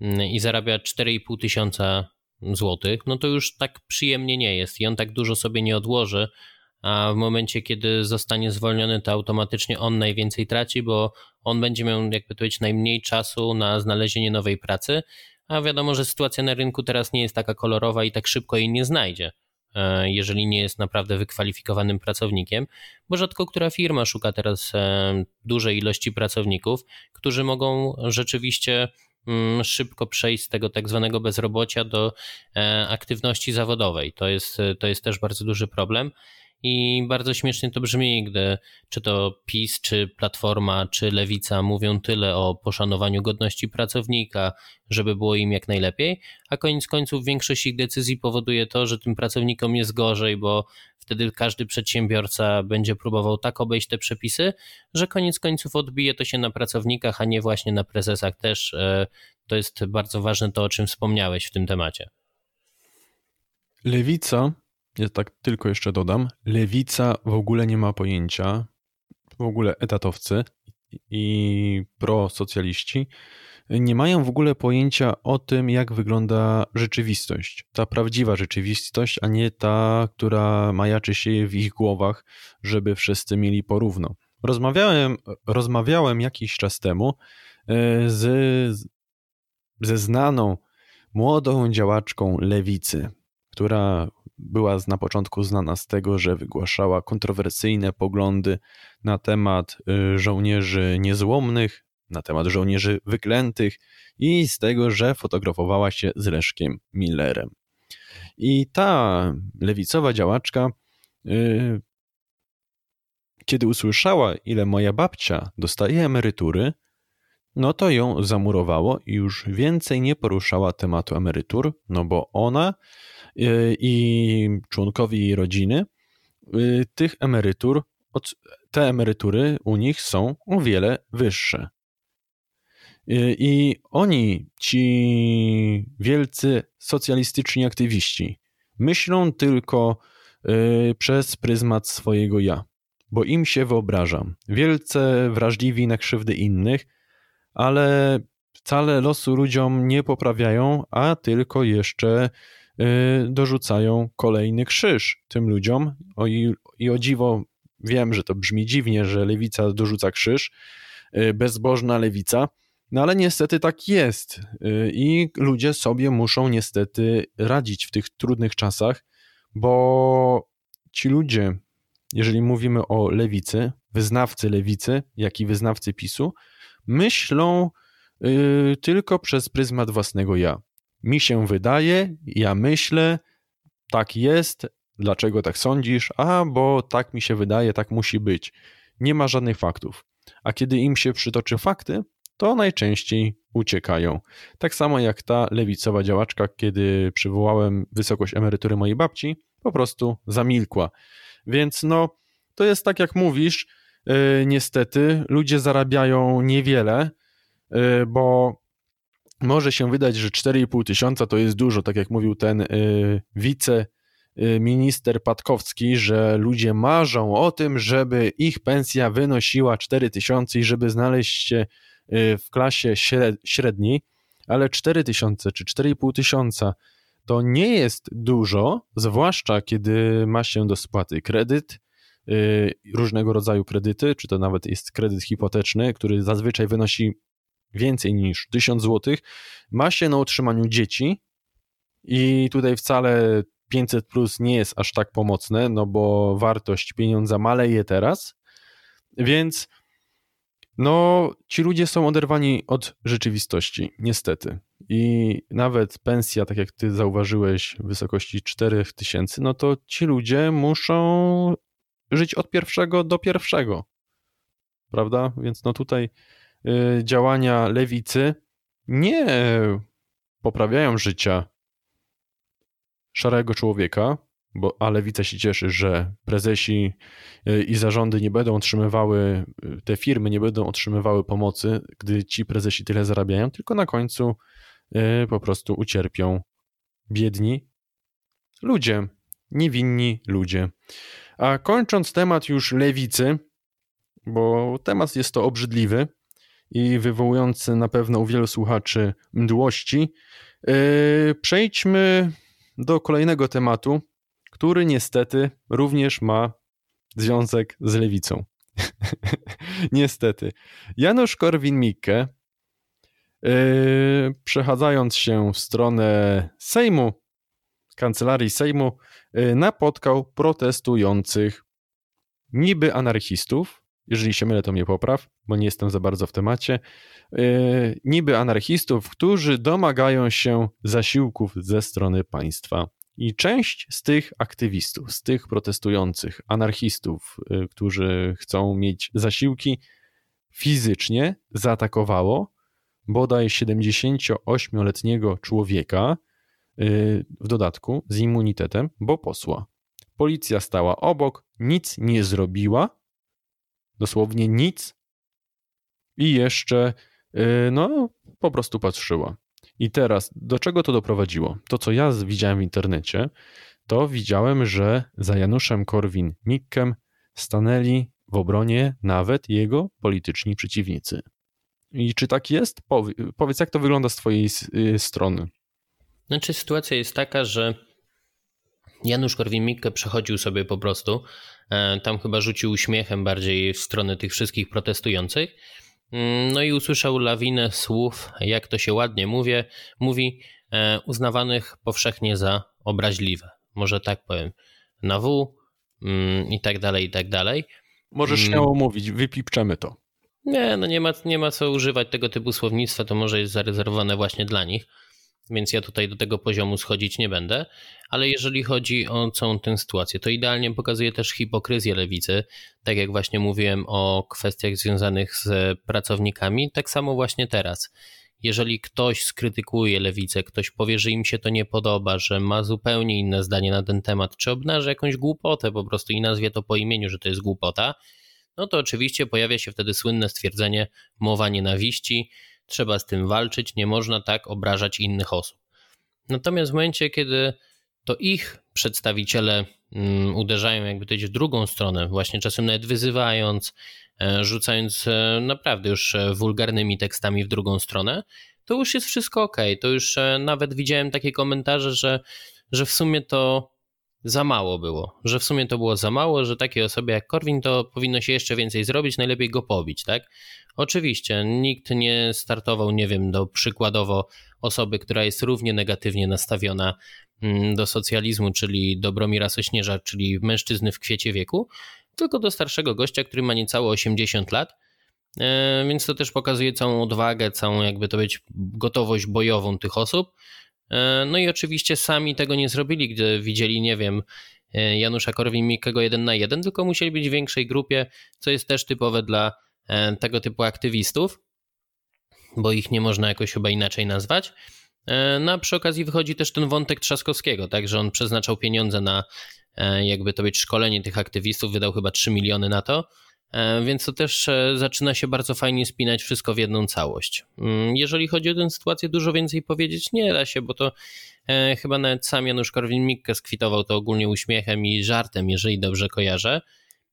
mm, i zarabia 4,5 tysiąca złotych, no to już tak przyjemnie nie jest i on tak dużo sobie nie odłoży, a w momencie, kiedy zostanie zwolniony, to automatycznie on najwięcej traci, bo on będzie miał, jakby powiedzieć, najmniej czasu na znalezienie nowej pracy, a wiadomo, że sytuacja na rynku teraz nie jest taka kolorowa i tak szybko jej nie znajdzie, e, jeżeli nie jest naprawdę wykwalifikowanym pracownikiem, bo rzadko która firma szuka teraz e, dużej ilości pracowników, którzy mogą rzeczywiście mm, szybko przejść z tego tak zwanego bezrobocia do e, aktywności zawodowej. To jest, to jest też bardzo duży problem. I bardzo śmiesznie to brzmi, gdy czy to PiS, czy Platforma, czy Lewica mówią tyle o poszanowaniu godności pracownika, żeby było im jak najlepiej, a koniec końców większość ich decyzji powoduje to, że tym pracownikom jest gorzej, bo wtedy każdy przedsiębiorca będzie próbował tak obejść te przepisy, że koniec końców odbije to się na pracownikach, a nie właśnie na prezesach też. E, to jest bardzo ważne to, o czym wspomniałeś w tym temacie. Lewica ja tak tylko jeszcze dodam, lewica w ogóle nie ma pojęcia, w ogóle etatowcy i prosocjaliści nie mają w ogóle pojęcia o tym, jak wygląda rzeczywistość. Ta prawdziwa rzeczywistość, a nie ta, która majaczy się w ich głowach, żeby wszyscy mieli porówno. Rozmawiałem, rozmawiałem jakiś czas temu e, z, ze znaną młodą działaczką lewicy, która była na początku znana z tego, że wygłaszała kontrowersyjne poglądy na temat y, żołnierzy niezłomnych, na temat żołnierzy wyklętych i z tego, że fotografowała się z Leszkiem Millerem. I ta lewicowa działaczka, y, kiedy usłyszała, ile moja babcia dostaje emerytury, no to ją zamurowało i już więcej nie poruszała tematu emerytur, no bo ona i członkowie jej rodziny y, tych emerytur, te emerytury u nich są o wiele wyższe. Y, I oni, ci wielcy socjalistyczni aktywiści, myślą tylko przez pryzmat swojego ja, bo im się wyobrażam. Wielce wrażliwi na krzywdy innych, ale wcale losu ludziom nie poprawiają, a tylko jeszcze Y, dorzucają kolejny krzyż tym ludziom. O i, I o dziwo wiem, że to brzmi dziwnie, że lewica dorzuca krzyż, y, bezbożna lewica, no ale niestety tak jest. Y, I ludzie sobie muszą niestety radzić w tych trudnych czasach, bo ci ludzie, jeżeli mówimy o lewicy, wyznawcy lewicy, jak i wyznawcy PiSu, myślą tylko przez pryzmat własnego ja mi się wydaje, ja myślę, tak jest, dlaczego tak sądzisz? A, bo tak mi się wydaje, tak musi być. nie ma żadnych faktów. A kiedy im się przytoczy fakty, to najczęściej uciekają. Tak samo jak ta lewicowa działaczka, kiedy przywołałem wysokość emerytury mojej babci, po prostu zamilkła. Więc no, to jest tak jak mówisz, yy, niestety, ludzie zarabiają niewiele, yy, bo może się wydać, że 4,5 tysiąca to jest dużo, tak jak mówił ten yy, wiceminister Patkowski, że ludzie marzą o tym, żeby ich pensja wynosiła 4 tysiące i żeby znaleźć się y, w klasie średniej, ale 4 tysiące czy 4,5 tysiąca to nie jest dużo, zwłaszcza kiedy ma się do spłaty kredyt, y, różnego rodzaju kredyty, czy to nawet jest kredyt hipoteczny, który zazwyczaj wynosi więcej niż 1000 zł, ma się na utrzymaniu dzieci i tutaj wcale 500 plus nie jest aż tak pomocne, no bo wartość pieniądza maleje teraz, więc no ci ludzie są oderwani od rzeczywistości, niestety. I nawet pensja, tak jak ty zauważyłeś, w wysokości 4000, no to ci ludzie muszą żyć od pierwszego do pierwszego. Prawda? Więc no tutaj działania lewicy nie poprawiają życia szarego człowieka, bo, a lewica się cieszy, że prezesi y, i zarządy nie będą otrzymywały, y, te firmy nie będą otrzymywały pomocy, gdy ci prezesi tyle zarabiają, tylko na końcu po prostu ucierpią biedni ludzie, niewinni ludzie. A kończąc temat już lewicy, bo temat jest to obrzydliwy, i wywołujący na pewno u wielu słuchaczy mdłości. Yy, przejdźmy do kolejnego tematu, który niestety również ma związek z lewicą. [LAUGHS] niestety. Janusz Korwin-Mikke, yy, przechadzając się w stronę Sejmu, kancelarii Sejmu, yy, napotkał protestujących niby anarchistów, jeżeli się mylę, to mnie popraw, bo nie jestem za bardzo w temacie, yy, niby anarchistów, którzy domagają się zasiłków ze strony państwa. I część z tych aktywistów, z tych protestujących anarchistów, yy, którzy chcą mieć zasiłki, fizycznie zaatakowało bodaj 78-letniego człowieka, yy, w dodatku z immunitetem, bo posła. Policja stała obok, nic nie zrobiła, dosłownie nic i jeszcze y, no po prostu patrzyła. I teraz do czego to doprowadziło? To co ja widziałem w internecie, to widziałem, że za Januszem Korwin-Mikkem stanęli w obronie nawet jego polityczni przeciwnicy. I czy tak jest? Powiedz, jak to wygląda z twojej y, strony? Znaczy, sytuacja jest taka, że Janusz Korwin-Mikke przechodził sobie po prostu tam chyba rzucił uśmiechem bardziej w stronę tych wszystkich protestujących. Mm, no i usłyszał lawinę słów, jak to się ładnie mówię, mówi, e, uznawanych powszechnie za obraźliwe. Może tak powiem. Na W mm, i tak dalej, i tak dalej. Możesz mm. śmiało mówić, wypipczemy to. Nie, no nie ma, nie ma co używać tego typu słownictwa, to może jest zarezerwowane właśnie dla nich więc ja tutaj do tego poziomu schodzić nie będę. Ale jeżeli chodzi o całą tę sytuację, to idealnie pokazuje też hipokryzję lewicy. Tak jak właśnie mówiłem o kwestiach związanych z pracownikami, tak samo właśnie teraz. Jeżeli ktoś skrytykuje lewicę, ktoś powie, że im się to nie podoba, że ma zupełnie inne zdanie na ten temat, czy obnaży jakąś głupotę po prostu i nazwie to po imieniu, że to jest głupota, no to oczywiście pojawia się wtedy słynne stwierdzenie mowa nienawiści, trzeba z tym walczyć, nie można tak obrażać innych osób. Natomiast w momencie, kiedy to ich przedstawiciele mm, uderzają jakby to w drugą stronę, właśnie czasem nawet wyzywając, e, rzucając e, naprawdę już e, wulgarnymi tekstami w drugą stronę, to już jest wszystko ok. To już nawet widziałem takie komentarze, że, że w sumie to za mało było, że w sumie to było za mało, że takiej osobie jak Korwin to powinno się jeszcze więcej zrobić, najlepiej go pobić, tak? Oczywiście, nikt nie startował, nie wiem, do przykładowo osoby, która jest równie negatywnie nastawiona mm, do socjalizmu, czyli Dobromira Sośnierza, czyli mężczyzny w kwiecie wieku, tylko do starszego gościa, który ma niecałe 80 lat, e, więc to też pokazuje całą odwagę, całą jakby to być gotowość bojową tych osób. E, no i oczywiście sami tego nie zrobili, gdy widzieli, nie wiem, Janusza Korwin-Mikkego jeden na jeden, tylko musieli być w większej grupie, co jest też typowe dla tego typu aktywistów, bo ich nie można jakoś chyba inaczej nazwać. No a przy okazji wychodzi też ten wątek Trzaskowskiego, tak, że on przeznaczał pieniądze na jakby to być szkolenie tych aktywistów, wydał chyba 3 miliony na to, E, więc to też e, zaczyna się bardzo fajnie spinać wszystko w jedną całość. Mm, jeżeli chodzi o tę sytuację, dużo więcej powiedzieć nie da się, bo to e, chyba nawet sam Janusz Korwin-Mikke skwitował to ogólnie uśmiechem i żartem, jeżeli dobrze kojarzę.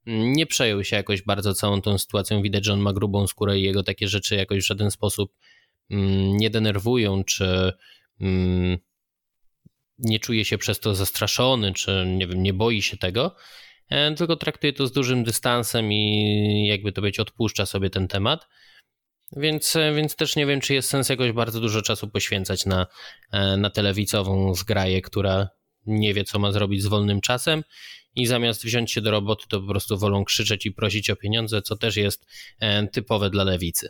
Mm, nie przejął się jakoś bardzo całą tą sytuacją. Widać, że on ma grubą skórę i jego takie rzeczy jakoś w żaden sposób mm, nie denerwują, czy nie czuje się przez to zastraszony, czy nie wiem, nie boi się tego. E, tylko traktuje to z dużym dystansem i jakby to być odpuszcza sobie ten temat. Więc, e, więc też nie wiem, czy jest sens jakoś bardzo dużo czasu poświęcać na, e, na telewizową zgraję, która nie wie, co ma zrobić z wolnym czasem i zamiast wziąć się do roboty, to po prostu wolą krzyczeć i prosić o pieniądze, co też jest typowe dla lewicy.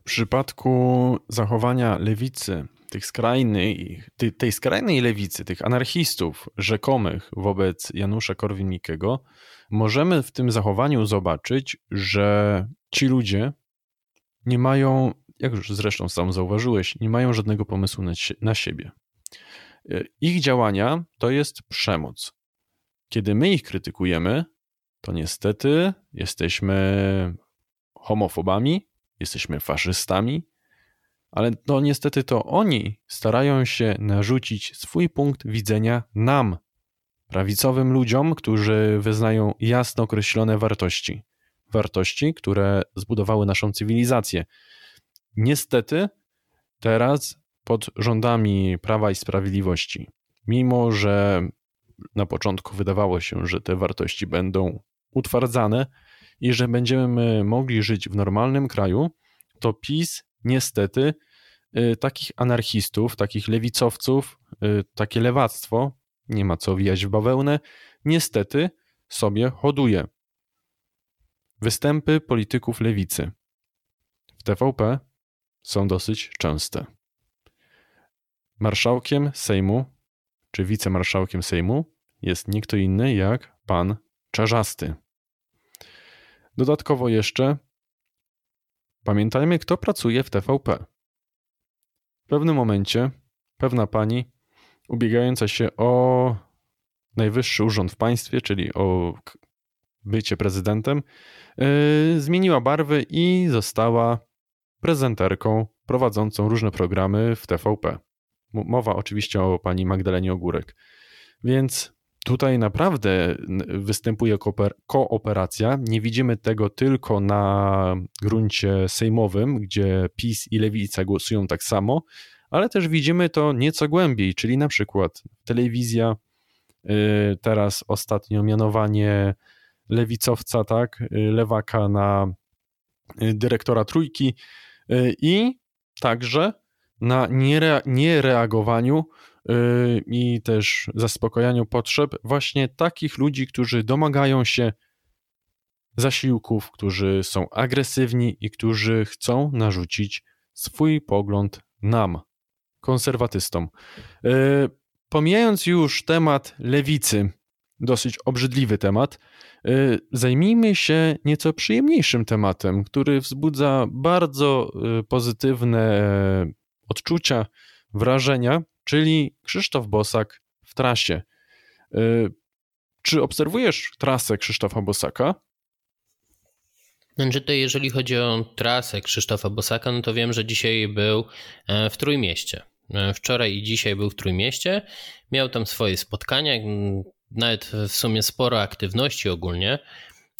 W przypadku zachowania lewicy tych skrajnej, tej skrajnej lewicy, tych anarchistów rzekomych wobec Janusza Korwin-Mikkego, możemy w tym zachowaniu zobaczyć, że ci ludzie nie mają, jak już zresztą sam zauważyłeś, nie mają żadnego pomysłu na siebie. Ich działania to jest przemoc. Kiedy my ich krytykujemy, to niestety jesteśmy homofobami, jesteśmy faszystami, ale to niestety to oni starają się narzucić swój punkt widzenia nam, prawicowym ludziom, którzy wyznają jasno określone wartości. Wartości, które zbudowały naszą cywilizację. Niestety, teraz pod rządami Prawa i Sprawiedliwości, mimo że na początku wydawało się, że te wartości będą utwardzane i że będziemy mogli żyć w normalnym kraju, to PiS niestety y, takich anarchistów, takich lewicowców, y, takie lewactwo, nie ma co wijać w bawełnę, niestety sobie hoduje. Występy polityków lewicy w TVP są dosyć częste. Marszałkiem Sejmu, czy wicemarszałkiem Sejmu jest nie kto inny jak pan Czarzasty. Dodatkowo jeszcze Pamiętajmy, kto pracuje w TVP. W pewnym momencie pewna pani, ubiegająca się o najwyższy urząd w państwie, czyli o bycie prezydentem, yy, zmieniła barwy i została prezenterką prowadzącą różne programy w TVP. Mowa oczywiście o pani Magdalenie Ogórek. Więc Tutaj naprawdę występuje kooperacja. Nie widzimy tego tylko na gruncie sejmowym, gdzie PiS i Lewica głosują tak samo, ale też widzimy to nieco głębiej, czyli na przykład telewizja, y, teraz ostatnio mianowanie lewicowca, tak, y, lewaka na y, dyrektora trójki i także na niereagowaniu i też zaspokojaniu potrzeb właśnie takich ludzi, którzy domagają się zasiłków, którzy są agresywni i którzy chcą narzucić swój pogląd nam, konserwatystom. Yy, pomijając już temat lewicy, dosyć obrzydliwy temat, yy, zajmijmy się nieco przyjemniejszym tematem, który wzbudza bardzo pozytywne odczucia, wrażenia czyli Krzysztof Bosak w trasie. Y, czy obserwujesz trasę Krzysztofa Bosaka? Znaczy to jeżeli chodzi o trasę Krzysztofa Bosaka, no to wiem, że dzisiaj był e, w Trójmieście. E, wczoraj i dzisiaj był w Trójmieście. Miał tam swoje spotkania, nawet w sumie sporo aktywności ogólnie.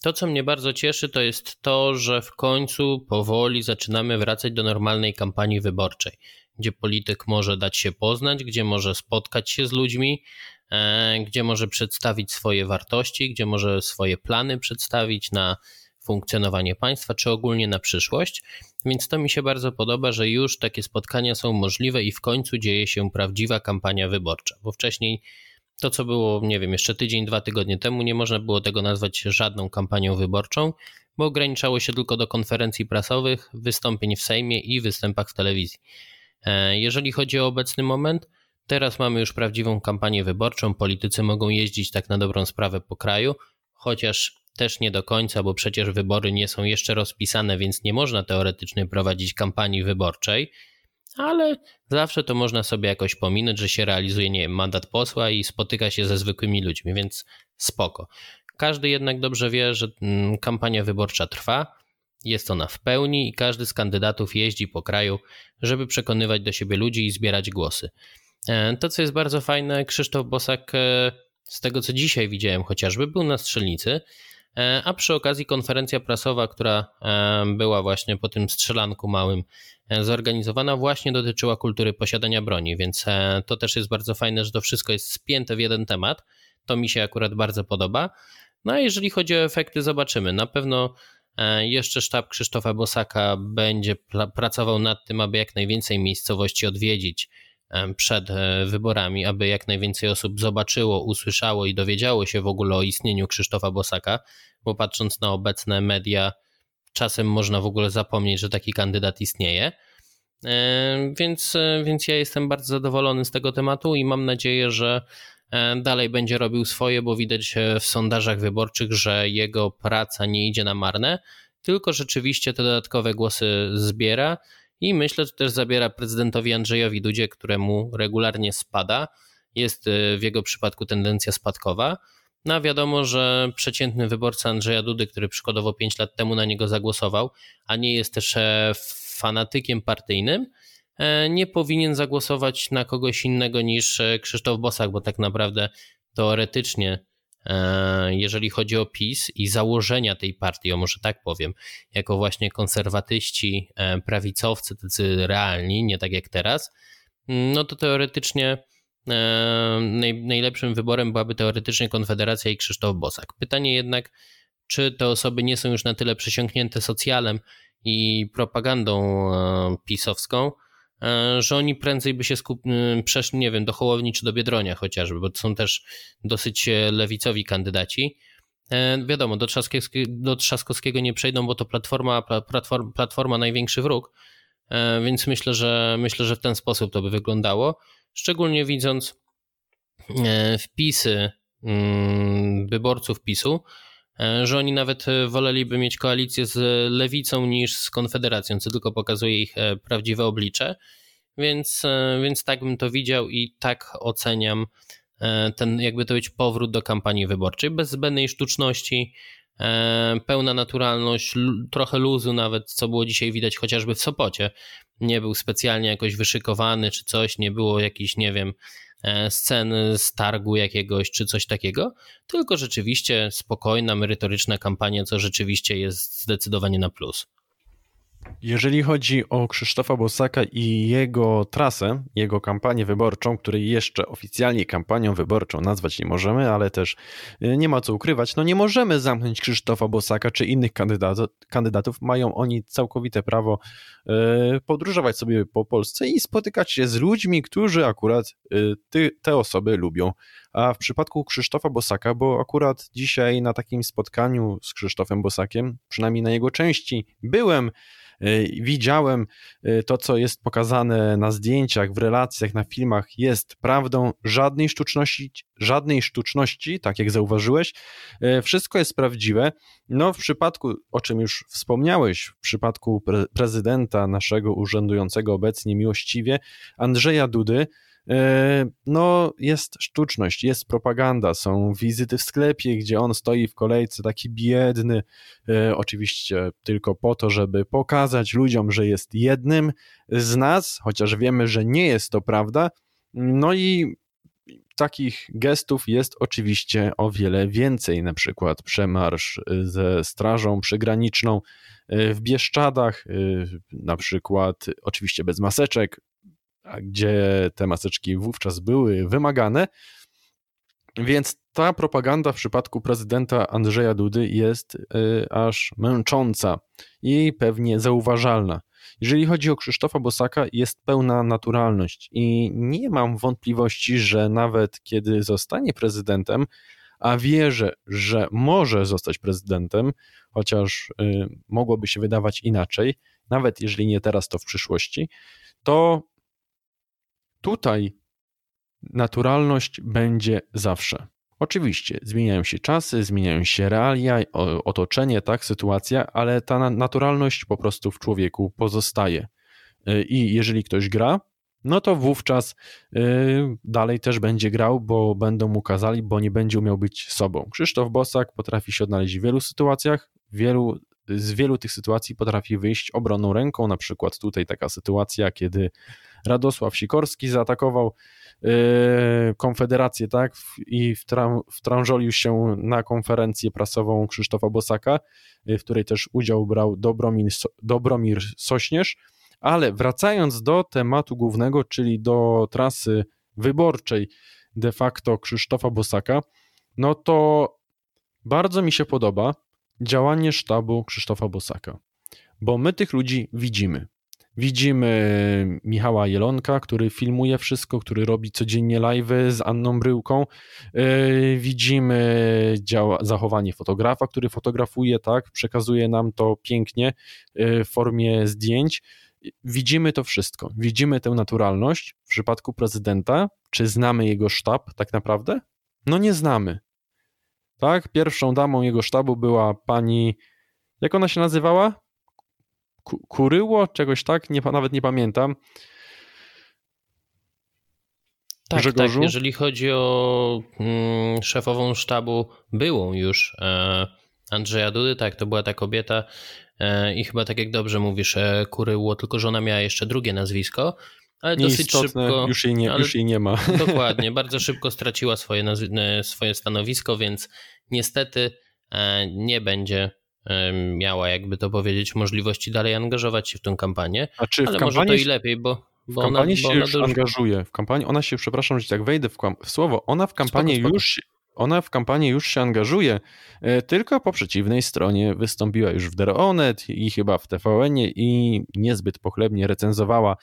To, co mnie bardzo cieszy, to jest to, że w końcu powoli zaczynamy wracać do normalnej kampanii wyborczej gdzie polityk może dać się poznać, gdzie może spotkać się z ludźmi, e, gdzie może przedstawić swoje wartości, gdzie może swoje plany przedstawić na funkcjonowanie państwa, czy ogólnie na przyszłość. Więc to mi się bardzo podoba, że już takie spotkania są możliwe i w końcu dzieje się prawdziwa kampania wyborcza, bo wcześniej to, co było, nie wiem, jeszcze tydzień, dwa tygodnie temu, nie można było tego nazwać żadną kampanią wyborczą, bo ograniczało się tylko do konferencji prasowych, wystąpień w Sejmie i występach w telewizji. E, jeżeli chodzi o obecny moment, Teraz mamy już prawdziwą kampanię wyborczą, politycy mogą jeździć tak na dobrą sprawę po kraju, chociaż też nie do końca, bo przecież wybory nie są jeszcze rozpisane, więc nie można teoretycznie prowadzić kampanii wyborczej, ale zawsze to można sobie jakoś pominąć, że się realizuje, nie wiem, mandat posła i spotyka się ze zwykłymi ludźmi, więc spoko. Każdy jednak dobrze wie, że mm, kampania wyborcza trwa, jest ona w pełni i każdy z kandydatów jeździ po kraju, żeby przekonywać do siebie ludzi i zbierać głosy. E, to, co jest bardzo fajne, Krzysztof Bosak, e, z tego co dzisiaj widziałem chociażby, był na strzelnicy, e, a przy okazji konferencja prasowa, która była właśnie po tym strzelanku małym zorganizowana, właśnie dotyczyła kultury posiadania broni, więc to też jest bardzo fajne, że to wszystko jest spięte w jeden temat. To mi się akurat bardzo podoba. No a jeżeli chodzi o efekty, zobaczymy. Na pewno jeszcze sztab Krzysztofa Bosaka będzie pracował nad tym, aby jak najwięcej miejscowości odwiedzić przed e, wyborami, aby jak najwięcej osób zobaczyło, usłyszało i dowiedziało się w ogóle o istnieniu Krzysztofa Bosaka, bo patrząc na obecne media, czasem można w ogóle zapomnieć, że taki kandydat istnieje. Więc, e, więc ja jestem bardzo zadowolony z tego tematu i mam nadzieję, że e, dalej będzie robił swoje, bo widać w sondażach wyborczych, że jego praca nie idzie na marne, tylko rzeczywiście te dodatkowe głosy zbiera i myślę, że też zabiera prezydentowi Andrzejowi Dudzie, któremu regularnie spada. Jest y, w jego przypadku tendencja spadkowa. No wiadomo, że przeciętny wyborca Andrzeja Dudy, który przykładowo 5 lat temu na niego zagłosował, a nie jest też e, fanatykiem partyjnym, e, nie powinien zagłosować na kogoś innego niż e, Krzysztof Bosak, bo tak naprawdę teoretycznie E, jeżeli chodzi o PiS i założenia tej partii, o może tak powiem, jako właśnie konserwatyści, e, prawicowcy, tacy realni, nie tak jak teraz, no to teoretycznie e, najlepszym wyborem byłaby teoretycznie Konfederacja i Krzysztof Bosak. Pytanie jednak, czy te osoby nie są już na tyle przesiąknięte socjalem i propagandą pisowską, E, że oni prędzej by się skup... przeszli, nie wiem, do Hołowni czy do Biedronia chociażby, bo to są też dosyć e, lewicowi kandydaci. E, wiadomo, do, Trzaskowskiego, do Trzaskowskiego nie przejdą, bo to platforma, platforma, platforma największy wróg, więc myślę, że myślę, że w ten sposób to by wyglądało. Szczególnie widząc wpisy mm, wyborców PiSu, E, że oni nawet e, woleliby mieć koalicję z lewicą niż z konfederacją, co tylko pokazuje ich e, prawdziwe oblicze. Więc, więc tak bym to widział i tak oceniam ten, jakby to być powrót do kampanii wyborczej, bez zbędnej sztuczności, pełna naturalność, trochę luzu nawet, co było dzisiaj widać chociażby w Sopocie. Nie był specjalnie jakoś wyszykowany czy coś, nie było jakichś, nie wiem, E, sceny z targu jakiegoś czy coś takiego, tylko rzeczywiście spokojna, merytoryczna kampania, co rzeczywiście jest zdecydowanie na plus. Jeżeli chodzi o Krzysztofa Bosaka i jego trasę, jego kampanię wyborczą, której jeszcze oficjalnie kampanią wyborczą nazwać nie możemy, ale też y, nie ma co ukrywać, no nie możemy zamknąć Krzysztofa Bosaka czy innych kandydatów. kandydatów. Mają oni całkowite prawo y, podróżować sobie po Polsce i spotykać się z ludźmi, którzy akurat y, te osoby lubią. A w przypadku Krzysztofa Bosaka, bo akurat dzisiaj na takim spotkaniu z Krzysztofem Bosakiem, przynajmniej na jego części, byłem, E, widziałem e, to, co jest pokazane na zdjęciach, w relacjach, na filmach, jest prawdą. Żadnej sztuczności, żadnej sztuczności, tak jak zauważyłeś. E, wszystko jest prawdziwe. No, w przypadku, o czym już wspomniałeś, w przypadku pre prezydenta naszego urzędującego obecnie miłościwie, Andrzeja Dudy, no, jest sztuczność, jest propaganda, są wizyty w sklepie, gdzie on stoi w kolejce taki biedny, e, oczywiście tylko po to, żeby pokazać ludziom, że jest jednym z nas, chociaż wiemy, że nie jest to prawda. No i takich gestów jest oczywiście o wiele więcej, na przykład przemarsz ze Strażą Przygraniczną e, w Bieszczadach, na przykład oczywiście bez maseczek, gdzie te maseczki wówczas były wymagane. Więc ta propaganda w przypadku prezydenta Andrzeja Dudy jest y, aż męcząca i pewnie zauważalna. Jeżeli chodzi o Krzysztofa Bosaka, jest pełna naturalność i nie mam wątpliwości, że nawet kiedy zostanie prezydentem, a wierzę, że może zostać prezydentem, chociaż y, mogłoby się wydawać inaczej, nawet jeżeli nie teraz, to w przyszłości, to tutaj naturalność będzie zawsze. Oczywiście zmieniają się czasy, zmieniają się realia, otoczenie, tak, sytuacja, ale ta naturalność po prostu w człowieku pozostaje. Y, I jeżeli ktoś gra, no to wówczas y, dalej też będzie grał, bo będą mu kazali, bo nie będzie umiał być sobą. Krzysztof Bosak potrafi się odnaleźć w wielu sytuacjach, wielu, z wielu tych sytuacji potrafi wyjść obronną ręką, na przykład tutaj taka sytuacja, kiedy Radosław Sikorski zaatakował yy, Konfederację, tak, i wtrążolił się na konferencję prasową Krzysztofa Bosaka, yy, w której też udział brał Dobromir, Dobromir Sośnierz, ale wracając do tematu głównego, czyli do trasy wyborczej de facto Krzysztofa Bosaka, no to bardzo mi się podoba działanie sztabu Krzysztofa Bosaka, bo my tych ludzi widzimy. Widzimy Michała Jelonka, który filmuje wszystko, który robi codziennie live z Anną Bryłką. Yy, widzimy zachowanie fotografa, który fotografuje, tak, przekazuje nam to pięknie yy, w formie zdjęć. Widzimy to wszystko. Widzimy tę naturalność. W przypadku prezydenta, czy znamy jego sztab tak naprawdę? No nie znamy. Tak, pierwszą damą jego sztabu była pani, jak ona się nazywała? Kuryło, czegoś tak, nie, nawet nie pamiętam. Tak, Grzegorzu? tak, jeżeli chodzi o mm, szefową sztabu, byłą już e, Andrzeja Dudy, tak, to była ta kobieta e, i chyba tak jak dobrze mówisz, e, Kuryło, tylko że ona miała jeszcze drugie nazwisko, ale dosyć szybko. Już jej, nie, już jej nie ma. [LAUGHS] Dokładnie, bardzo szybko straciła swoje, e, swoje stanowisko, więc niestety e, nie będzie miała, jakby to powiedzieć, możliwości dalej angażować się w tę kampanię. A czy ale może to i lepiej, bo. Bo w kampanii ona, się już dużo... angażuje. W kampanii ona się, przepraszam, że tak wejdę w, w słowo, ona w kampanii spoko, spoko. już ona w kampanii już się angażuje, e, tylko po przeciwnej stronie wystąpiła już w Deronet i chyba w tvn i niezbyt pochlebnie recenzowała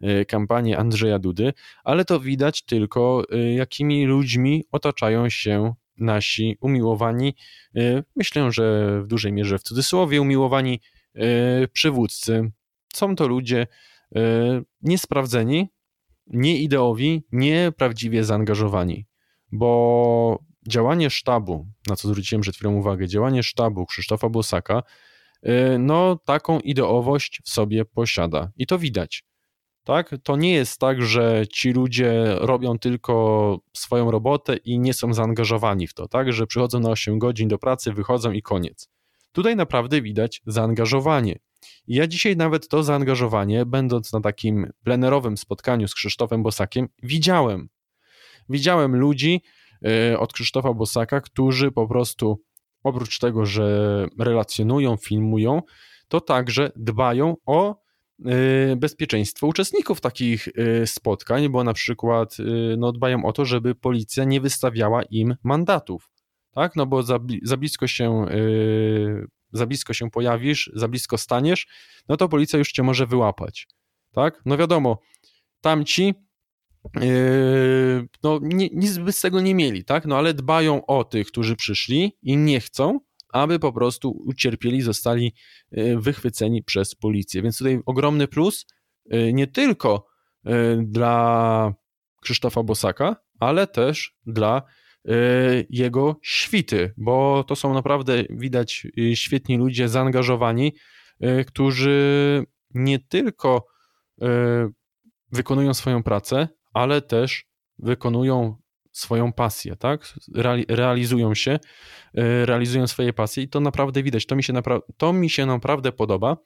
e, kampanię Andrzeja Dudy, ale to widać tylko, e, jakimi ludźmi otaczają się nasi umiłowani, e, myślę, że w dużej mierze w cudzysłowie umiłowani e, przywódcy. Są to ludzie e, niesprawdzeni, nieideowi, nieprawdziwie zaangażowani, bo działanie sztabu, na co zwróciłem przed chwilą uwagę, działanie sztabu Krzysztofa Bosaka, no taką ideowość w sobie posiada. I to widać tak? To nie jest tak, że ci ludzie robią tylko swoją robotę i nie są zaangażowani w to, tak? Że przychodzą na 8 godzin do pracy, wychodzą i koniec. Tutaj naprawdę widać zaangażowanie. I ja dzisiaj nawet to zaangażowanie, będąc na takim plenerowym spotkaniu z Krzysztofem Bosakiem, widziałem. Widziałem ludzi e, od Krzysztofa Bosaka, którzy po prostu oprócz tego, że relacjonują, filmują, to także dbają o bezpieczeństwo uczestników takich y, spotkań, bo na przykład y, no, dbają o to, żeby policja nie wystawiała im mandatów. Tak? No bo za, za, blisko się, za blisko się pojawisz, za blisko staniesz, no to policja już cię może wyłapać. Tak? No wiadomo, tamci no, nic z tego nie mieli, tak? No ale dbają o tych, którzy przyszli i nie chcą, aby po prostu ucierpieli, zostali e, wychwyceni przez policję. Więc tutaj ogromny plus e, nie tylko e, dla Krzysztofa Bosaka, ale też dla jego świty, bo to są naprawdę widać świetni ludzie, zaangażowani, którzy nie tylko wykonują swoją pracę, ale też wykonują swoją pasję, tak? realizują się, e, realizują swoje pasje i to naprawdę widać. To mi, się napra- to mi się naprawdę podoba.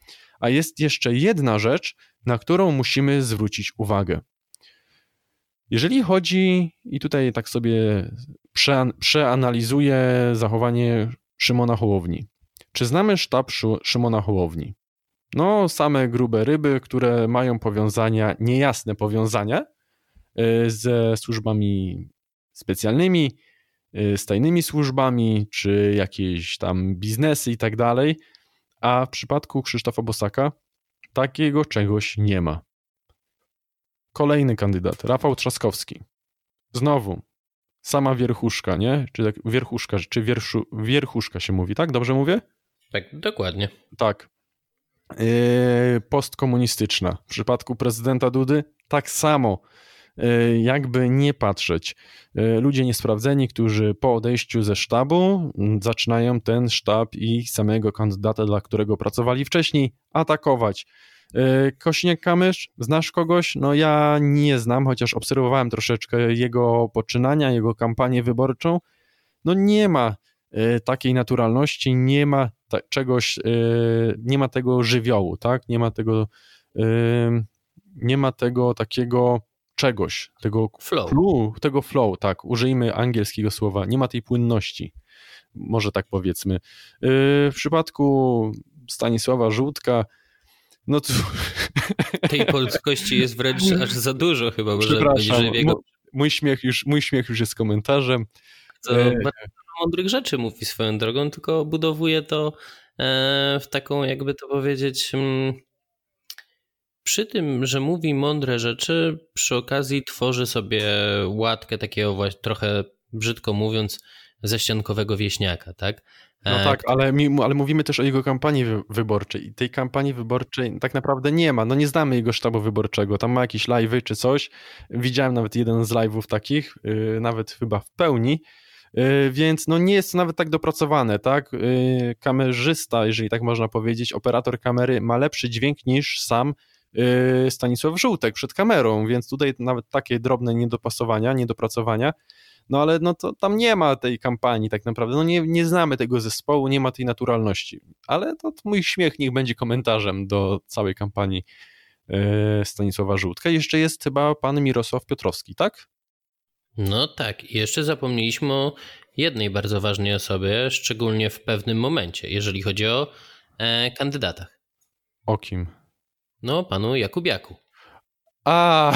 A jest jeszcze jedna rzecz, na którą musimy zwrócić uwagę. Jeżeli chodzi, i tutaj tak sobie prze, przeanalizuję zachowanie Szymona Hołowni. Czy znamy sztab Szymona Hołowni? No, same grube ryby, które mają powiązania, niejasne powiązania e, ze służbami specjalnymi, y, z tajnymi służbami, czy jakieś tam biznesy i tak dalej. A w przypadku Krzysztofa Bosaka takiego czegoś nie ma. Kolejny kandydat, Rafał Trzaskowski. Znowu, sama wierchuszka, nie? Czy tak, wierchuszka, czy wierszu, wierchuszka się mówi, tak? Dobrze mówię? Tak, dokładnie. Tak. Yy, postkomunistyczna. W przypadku prezydenta Dudy tak samo jakby nie patrzeć. E, ludzie niesprawdzeni, którzy po odejściu ze sztabu zaczynają ten sztab i samego kandydata, dla którego pracowali wcześniej, atakować. Kośniak-Kamysz, znasz kogoś? No ja nie znam, chociaż obserwowałem troszeczkę jego poczynania, jego kampanię wyborczą. No nie ma takiej naturalności, nie ma czegoś, nie ma tego żywiołu, tak? Nie ma tego nie ma tego takiego czegoś, tego flow. Clue, tego flow, tak, użyjmy angielskiego słowa, nie ma tej płynności, może tak powiedzmy. Yy, w przypadku Stanisława Żółtka, no to... [LAUGHS] Tej polskości jest wręcz aż za dużo chyba, że jego... mój, śmiech już, mój śmiech już jest komentarzem. To bardzo mądrych rzeczy mówi swoją drogą, tylko budowuje to e, w taką, jakby to powiedzieć mm, przy tym, że mówi mądre rzeczy, przy okazji tworzy sobie łatkę takiego właśnie trochę brzydko mówiąc ześciankowego wieśniaka, tak? No e, tak, ale, ale mówimy też o jego kampanii wyborczej i tej kampanii wyborczej tak naprawdę nie ma. No nie znamy jego sztabu wyborczego. Tam ma jakieś live'y czy coś. Widziałem nawet jeden z live'ów takich, yy, nawet chyba w pełni, yy, więc no nie jest to nawet tak dopracowane, tak? Yy, kamerzysta, jeżeli tak można powiedzieć, operator kamery ma lepszy dźwięk niż sam Y, Stanisław Żółtek przed kamerą, więc tutaj nawet takie drobne niedopasowania, niedopracowania, no ale no to tam nie ma tej kampanii tak naprawdę, no nie, nie znamy tego zespołu, nie ma tej naturalności, ale to, to mój śmiech niech będzie komentarzem do całej kampanii y, Stanisława Żółtka. Jeszcze jest chyba pan Mirosław Piotrowski, tak? No tak, i jeszcze zapomnieliśmy o jednej bardzo ważnej osobie, szczególnie w pewnym momencie, jeżeli chodzi o e, kandydatach. O kim? No, panu Jakubiaku. A,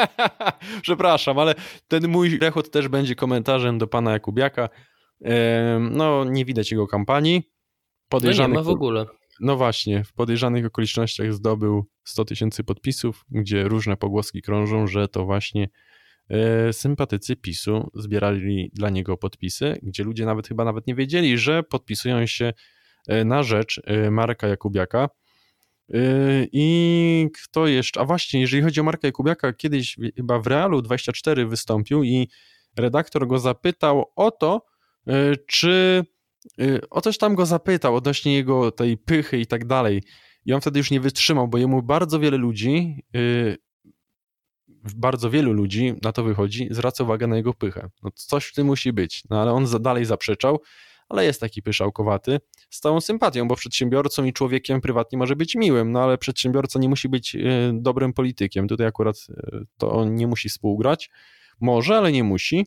[LAUGHS] przepraszam, ale ten mój rechot też będzie komentarzem do pana Jakubiaka. No, nie widać jego kampanii. Podejrzanych, no nie ma w ogóle. No właśnie, w podejrzanych okolicznościach zdobył 100 tysięcy podpisów, gdzie różne pogłoski krążą, że to właśnie e, sympatycy PiSu zbierali dla niego podpisy, gdzie ludzie nawet chyba nawet nie wiedzieli, że podpisują się e, na rzecz e, Marka Jakubiaka. Yy, I kto jeszcze? A właśnie, jeżeli chodzi o Marka Jakubiaka, kiedyś chyba w Realu 24 wystąpił i redaktor go zapytał o to, yy, czy yy, o coś tam go zapytał odnośnie jego tej pychy i tak dalej. I on wtedy już nie wytrzymał, bo jemu bardzo wiele ludzi, bardzo wielu ludzi na to wychodzi, zwraca uwagę na jego pychę. No coś w tym musi być. No ale on dalej zaprzeczał ale jest taki pyszałkowaty, z całą sympatią, bo przedsiębiorcą i człowiekiem prywatnie może być miłym, no ale przedsiębiorca nie musi być e, dobrym politykiem. Tutaj akurat e, to on nie musi współgrać. Może, ale nie musi,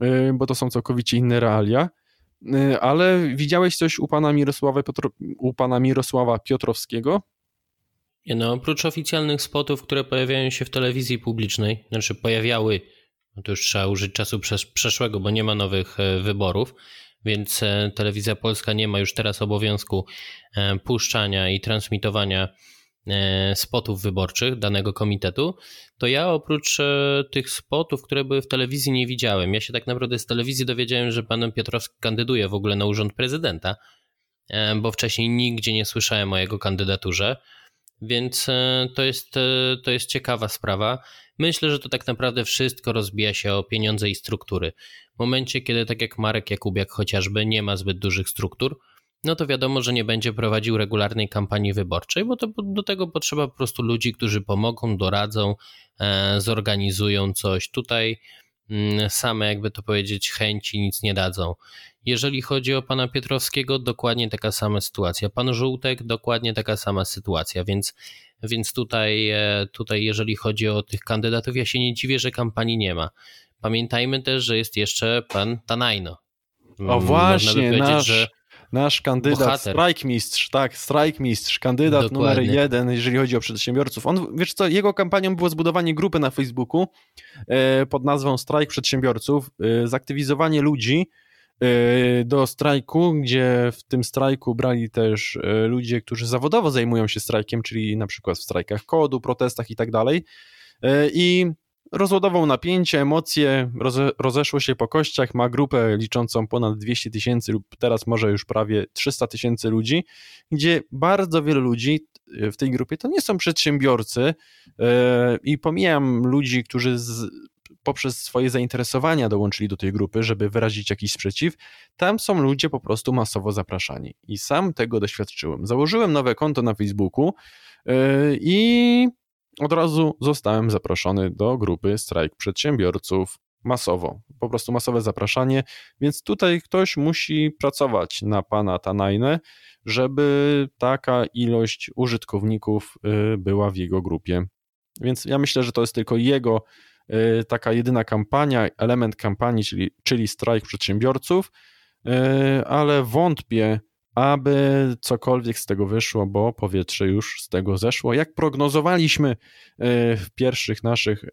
e, bo to są całkowicie inne realia. Ale widziałeś coś u pana Mirosława, u pana Mirosława Piotrowskiego? No, oprócz oficjalnych spotów, które pojawiają się w telewizji publicznej, znaczy pojawiały, no to już trzeba użyć czasu przeszłego, bo nie ma nowych wyborów, więc e, Telewizja Polska nie ma już teraz obowiązku e, puszczania i transmitowania e, spotów wyborczych danego komitetu, to ja oprócz tych spotów, które były w telewizji, nie widziałem. Ja się tak naprawdę z telewizji dowiedziałem, że pan Piotrowski kandyduje w ogóle na urząd prezydenta, bo wcześniej nigdzie nie słyszałem o jego kandydaturze. Więc to jest, to jest ciekawa sprawa. Myślę, że to tak naprawdę wszystko rozbija się o pieniądze i struktury. W momencie, kiedy tak jak Marek Jakubiak chociażby nie ma zbyt dużych struktur, no to wiadomo, że nie będzie prowadził regularnej kampanii wyborczej, bo to, do tego potrzeba po prostu ludzi, którzy pomogą, doradzą, e, zorganizują coś. Tutaj mm, same, jakby to powiedzieć, chęci nic nie dadzą. Jeżeli chodzi o pana Pietrowskiego, dokładnie taka sama sytuacja. Pan Żółtek, dokładnie taka sama sytuacja, więc, więc tutaj, e, tutaj, jeżeli chodzi o tych kandydatów, ja się nie dziwię, że kampanii nie ma. Pamiętajmy też, że jest jeszcze pan Tanajno. O właśnie, nasz, że nasz kandydat, bohater. strajkmistrz, tak, strajkmistrz, kandydat Dokładnie. numer jeden, jeżeli chodzi o przedsiębiorców. On, wiesz co, jego kampanią było zbudowanie grupy na Facebooku e, pod nazwą Strajk Przedsiębiorców, e, zaktywizowanie ludzi do strajku, gdzie w tym strajku brali też e, ludzie, którzy zawodowo zajmują się strajkiem, czyli na przykład w strajkach kodu, protestach i tak dalej. E, I rozładował napięcie, emocje, roze, rozeszło się po kościach, ma grupę liczącą ponad 200 tysięcy lub teraz może już prawie 300 tysięcy ludzi, gdzie bardzo wielu ludzi w tej grupie to nie są przedsiębiorcy i pomijam ludzi, którzy z, poprzez swoje zainteresowania dołączyli do tej grupy, żeby wyrazić jakiś sprzeciw. Tam są ludzie po prostu masowo zapraszani i sam tego doświadczyłem. Założyłem nowe konto na Facebooku i od razu zostałem zaproszony do grupy Strajk Przedsiębiorców masowo, po prostu masowe zapraszanie, więc tutaj ktoś musi pracować na pana Tanajne, żeby taka ilość użytkowników y, była w jego grupie. Więc ja myślę, że to jest tylko jego taka jedyna kampania, element kampanii, czyli, czyli strajk przedsiębiorców, y, ale wątpię, aby cokolwiek z tego wyszło, bo powietrze już z tego zeszło. Jak prognozowaliśmy e, w pierwszych naszych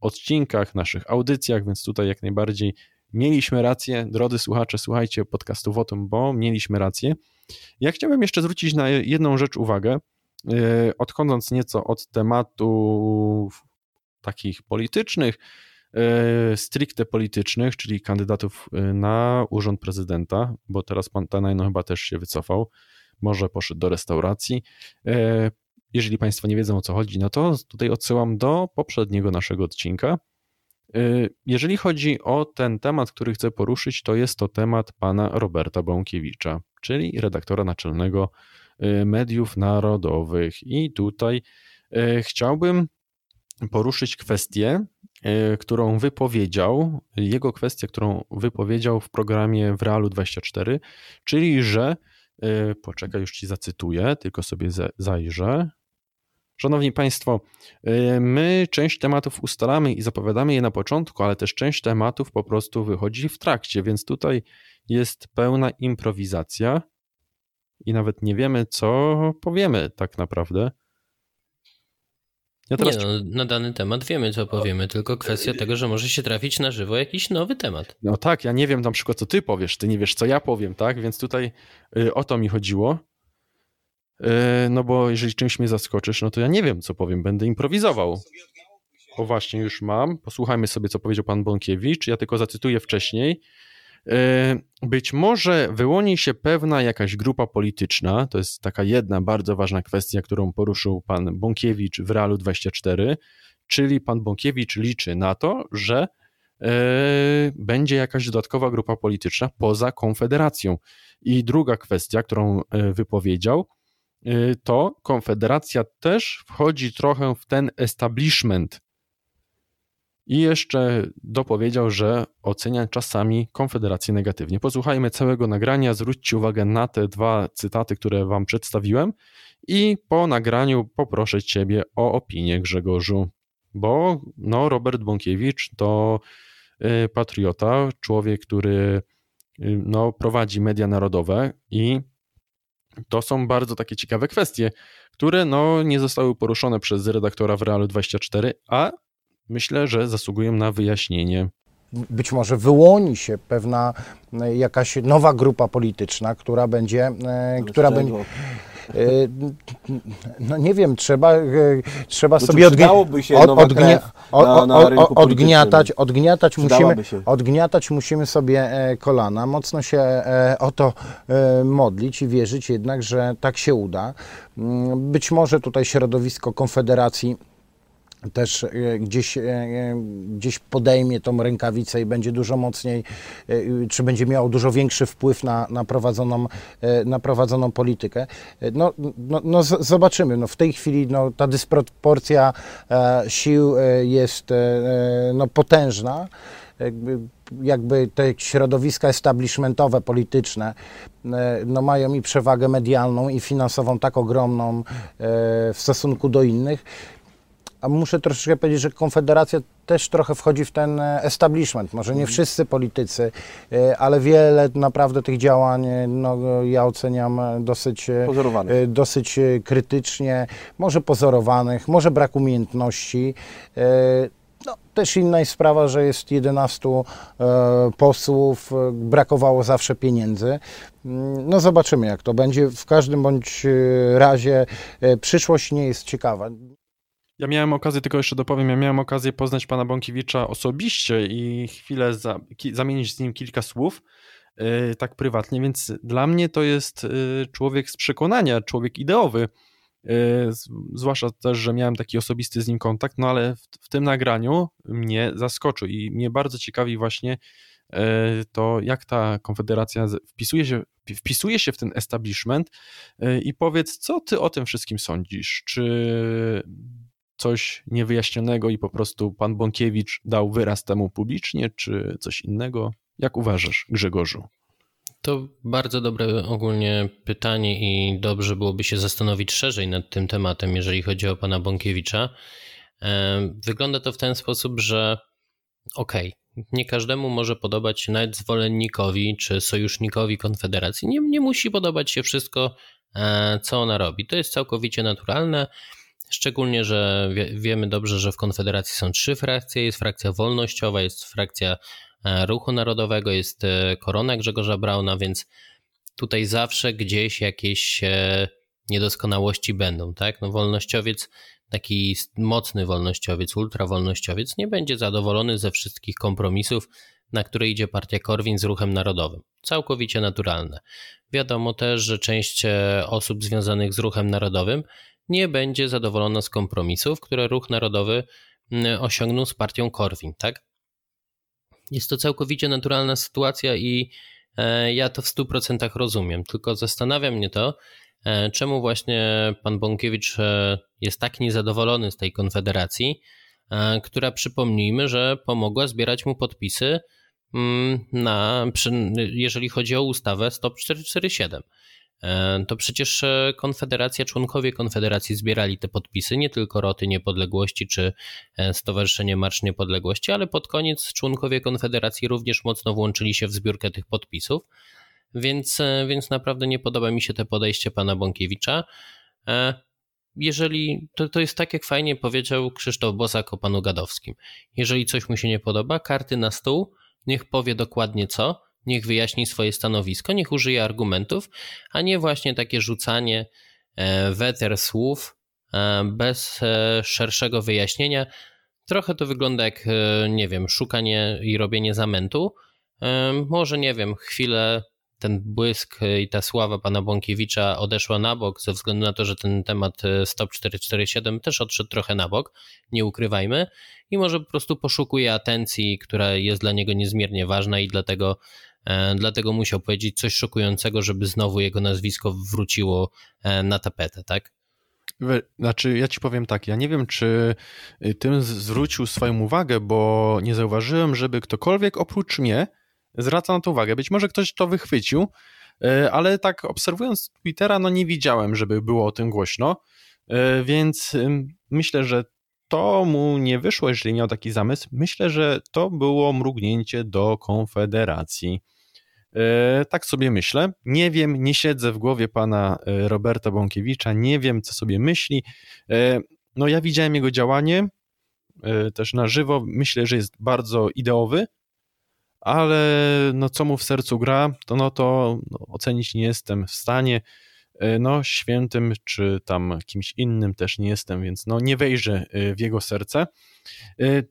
odcinkach, naszych audycjach, więc tutaj jak najbardziej mieliśmy rację. Drodzy słuchacze, słuchajcie podcastu Wotum, bo mieliśmy rację. Ja chciałbym jeszcze zwrócić na jedną rzecz uwagę, odchodząc nieco od tematów takich politycznych, E, stricte politycznych, czyli kandydatów e, na urząd prezydenta, bo teraz pan Tanajno chyba też się wycofał, może poszedł do restauracji. E, jeżeli Państwo nie wiedzą o co chodzi, no to tutaj odsyłam do poprzedniego naszego odcinka. Jeżeli chodzi o ten temat, który chcę poruszyć, to jest to temat pana Roberta Bąkiewicza, czyli redaktora naczelnego mediów narodowych. I tutaj chciałbym poruszyć kwestię, E, którą wypowiedział, jego kwestię, którą wypowiedział w programie w Realu 24, czyli że, e, poczekaj, już ci zacytuję, tylko sobie zajrzę. Szanowni Państwo, e, my część tematów ustalamy i zapowiadamy je na początku, ale też część tematów po prostu wychodzi w trakcie, więc tutaj jest pełna improwizacja i nawet nie wiemy, co powiemy tak naprawdę. Ja teraz... Nie, no, na dany temat wiemy, co powiemy, tylko kwestia tego, że może się trafić na żywo jakiś nowy temat. No tak, ja nie wiem na przykład, co ty powiesz, ty nie wiesz, co ja powiem, tak? Więc tutaj y, o to mi chodziło. Y, no bo jeżeli czymś mnie zaskoczysz, no to ja nie wiem, co powiem, będę improwizował. O właśnie, już mam. Posłuchajmy sobie, co powiedział pan Bąkiewicz. Ja tylko zacytuję wcześniej. E, być może wyłoni się pewna jakaś grupa polityczna, to jest taka jedna bardzo ważna kwestia, którą poruszył pan Bąkiewicz w Realu 24, czyli pan Bąkiewicz liczy na to, że e, będzie jakaś dodatkowa grupa polityczna poza Konfederacją. I druga kwestia, którą e, wypowiedział, to Konfederacja też wchodzi trochę w ten establishment i jeszcze dopowiedział, że ocenia czasami Konfederację negatywnie. Posłuchajmy całego nagrania, zwróćcie uwagę na te dwa cytaty, które Wam przedstawiłem, i po nagraniu poproszę Ciebie o opinię, Grzegorzu, bo no, Robert Bąkiewicz to y, patriota, człowiek, który y, no, prowadzi media narodowe i to są bardzo takie ciekawe kwestie, które no, nie zostały poruszone przez redaktora w Realu 24, a myślę, że zasługują na wyjaśnienie. Być może wyłoni się pewna e, jakaś nowa grupa polityczna, która będzie, e, która będzie. E, no nie wiem, trzeba, trzeba no sobie odgnia od, odgnia na, na odgniatać, odgniatać, musimy, odgniatać musimy sobie kolana, mocno się o to modlić i wierzyć jednak, że tak się uda. Mm, być może tutaj środowisko Konfederacji też e, gdzieś, e, e, gdzieś podejmie tą rękawicę i będzie dużo mocniej, czy będzie miało dużo większy wpływ na, na, prowadzoną, na prowadzoną politykę. No, no, no zobaczymy. No w tej chwili no, ta dysproporcja sił jest no, potężna. Jakby te środowiska establishmentowe, polityczne, no mają i przewagę medialną, i finansową tak ogromną w stosunku do innych, a muszę troszeczkę powiedzieć, że Konfederacja też trochę wchodzi w ten e, establishment. Może nie mhm. wszyscy politycy, e, ale wiele naprawdę tych działań e, no, ja oceniam dosyć, dosyć krytycznie, może pozorowanych, może brak umiejętności. No, też inna jest sprawa, że jest 11 posłów, brakowało zawsze pieniędzy. Mm, no zobaczymy jak to będzie. W każdym bądź razie przyszłość nie jest ciekawa. Ja miałem okazję, tylko jeszcze dopowiem, ja miałem okazję poznać pana Bąkiewicza osobiście i chwilę za, ki, zamienić z nim kilka słów, yy, tak prywatnie, więc dla mnie to jest yy, człowiek z przekonania, człowiek ideowy. zwłaszcza też, że miałem taki osobisty z nim kontakt, no ale w, w tym nagraniu mnie zaskoczył i mnie bardzo ciekawi właśnie to, jak ta konfederacja wpisuje się, wpisuje się w ten establishment i powiedz, co ty o tym wszystkim sądzisz? Czy coś niewyjaśnionego i po prostu pan Bąkiewicz dał wyraz temu publicznie, czy coś innego? Jak uważasz, Grzegorzu? To bardzo dobre ogólnie pytanie i dobrze byłoby się zastanowić szerzej nad tym tematem, jeżeli chodzi o pana Bąkiewicza. Wygląda to w ten sposób, że okej, okay, nie każdemu może podobać się nawet zwolennikowi czy sojusznikowi Konfederacji. Nie, nie musi podobać się wszystko, e, co ona robi. To jest całkowicie naturalne. Szczególnie, że wie, wiemy dobrze, że w Konfederacji są trzy frakcje. Jest frakcja wolnościowa, jest frakcja e, Ruchu Narodowego, jest e, Korona Grzegorza Brauna, więc tutaj zawsze gdzieś jakieś e, niedoskonałości będą, tak? No wolnościowiec, taki mocny wolnościowiec, ultrawolnościowiec nie będzie zadowolony ze wszystkich kompromisów, na które idzie partia Korwin z ruchem narodowym. Całkowicie naturalne. Wiadomo też, że część osób związanych z ruchem narodowym nie będzie zadowolona z kompromisów, które ruch narodowy osiągnął z partią Korwin, tak? Jest to całkowicie naturalna sytuacja i e, ja to w 100% rozumiem, tylko zastanawia mnie to, e, czemu właśnie pan Bąkiewicz e, jest tak niezadowolony z tej konfederacji, która przypomnijmy, że pomogła zbierać mu podpisy na, jeżeli chodzi o ustawę Stop 447. E, to przecież e, Konfederacja, członkowie Konfederacji zbierali te podpisy, nie tylko Roty Niepodległości czy e, Stowarzyszenie Marsz Niepodległości, ale pod koniec członkowie Konfederacji również mocno włączyli się w zbiórkę tych podpisów, więc, więc naprawdę nie podoba mi się to podejście pana Bąkiewicza. Jeżeli to, to jest tak, jak fajnie powiedział Krzysztof Bosak o panu Gadowskim. Jeżeli coś mu się nie podoba, karty na stół, niech powie dokładnie co, niech wyjaśni swoje stanowisko, niech użyje argumentów, a nie właśnie takie rzucanie e, weter słów e, bez e, szerszego wyjaśnienia. Trochę to wygląda jak, nie wiem, szukanie i robienie zamętu. Może, nie wiem, chwilę ten błysk i ta sława pana Bąkiewicza odeszła na bok ze względu na to, że ten temat Stop 447 też odszedł trochę na bok, nie ukrywajmy, i może po prostu poszukuje atencji, która jest dla niego niezmiernie ważna i dlatego dlatego musiał powiedzieć coś szokującego, żeby znowu jego nazwisko wróciło e, na tapetę, tak? Znaczy, ja ci powiem tak, ja nie wiem, czy y, tym zwrócił swoją uwagę, bo nie zauważyłem, żeby ktokolwiek oprócz mnie zwracał na to uwagę. Być może ktoś to wychwycił, e, ale tak obserwując Twittera, no nie widziałem, żeby było o tym głośno, więc myślę, że to mu nie wyszło, jeżeli miał taki zamysł. Myślę, że to było mrugnięcie do Konfederacji. E, tak sobie myślę. Nie wiem, nie siedzę w głowie pana e, Roberta Bąkiewicza, nie wiem, co sobie myśli. E, no, ja widziałem jego działanie też na żywo. Myślę, że jest bardzo ideowy, ale no, co mu w sercu gra, to no to no, ocenić nie jestem w stanie. No, świętym czy tam kimś innym też nie jestem, więc no, nie wejrzę w jego serce.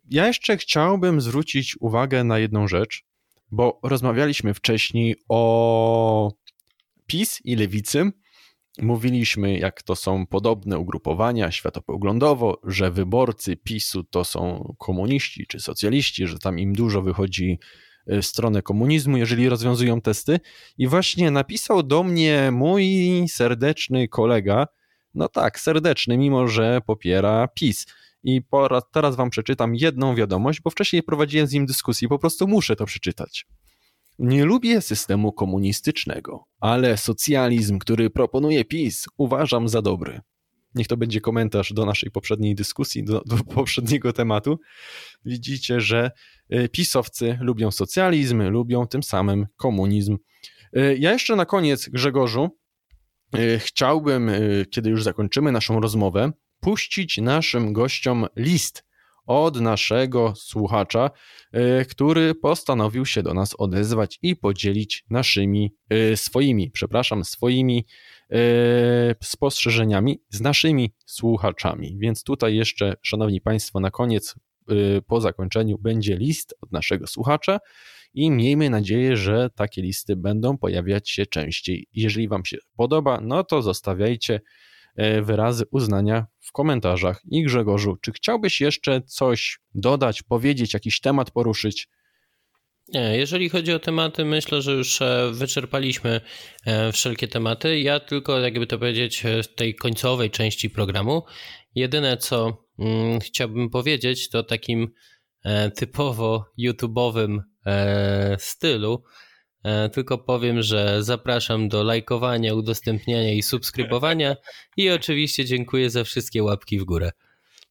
Ja jeszcze chciałbym zwrócić uwagę na jedną rzecz bo rozmawialiśmy wcześniej o PiS i lewicy. Mówiliśmy, jak to są podobne ugrupowania światopoglądowo, że wyborcy PiSu to są komuniści czy socjaliści, że tam im dużo wychodzi w stronę komunizmu, jeżeli rozwiązują testy. I właśnie napisał do mnie mój serdeczny kolega, no tak, serdeczny, mimo że popiera PiS. I teraz wam przeczytam jedną wiadomość, bo wcześniej prowadziłem z nim dyskusję, po prostu muszę to przeczytać. Nie lubię systemu komunistycznego, ale socjalizm, który proponuje PiS, uważam za dobry. Niech to będzie komentarz do naszej poprzedniej dyskusji, do, do [LAUGHS] poprzedniego tematu. Widzicie, że y, pisowcy lubią socjalizm, lubią tym samym komunizm. Y, ja jeszcze na koniec, Grzegorzu, y, chciałbym, kiedy już zakończymy naszą rozmowę, puścić naszym gościom list od naszego słuchacza, e, który postanowił się do nas odezwać i podzielić naszymi, e, swoimi, przepraszam, swoimi e, spostrzeżeniami z naszymi słuchaczami. Więc tutaj jeszcze, szanowni państwo, na koniec, po zakończeniu będzie list od naszego słuchacza i miejmy nadzieję, że takie listy będą pojawiać się częściej. Jeżeli wam się podoba, no to zostawiajcie wyrazy uznania w komentarzach. I Grzegorzu, czy chciałbyś jeszcze coś dodać, powiedzieć, jakiś temat poruszyć? Jeżeli chodzi o tematy, myślę, że już e, wyczerpaliśmy e, wszelkie tematy. Ja tylko, jakby to powiedzieć, w tej końcowej części programu, jedyne co mm, chciałbym powiedzieć, to takim typowo YouTube'owym stylu, E, tylko powiem, że zapraszam do lajkowania, udostępniania i subskrybowania [LAUGHS] i oczywiście dziękuję za wszystkie łapki w górę.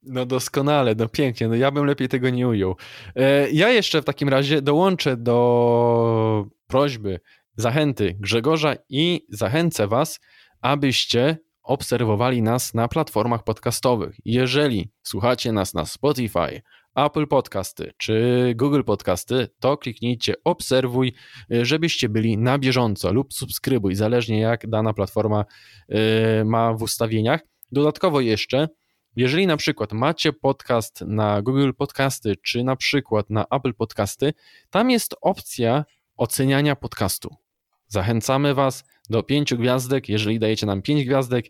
No doskonale, no pięknie, no ja bym lepiej tego nie ujął. E, ja jeszcze w takim razie dołączę do prośby, zachęty Grzegorza i zachęcę Was, abyście obserwowali nas na platformach podcastowych. Jeżeli słuchacie nas na Spotify, Apple Podcasty czy Google Podcasty, to kliknijcie obserwuj, y, żebyście byli na bieżąco lub subskrybuj, zależnie jak dana platforma y, ma w ustawieniach. Dodatkowo jeszcze, jeżeli na przykład macie podcast na Google Podcasty czy na przykład na Apple Podcasty, tam jest opcja oceniania podcastu. Zachęcamy Was do pięciu gwiazdek, jeżeli dajecie nam pięć gwiazdek,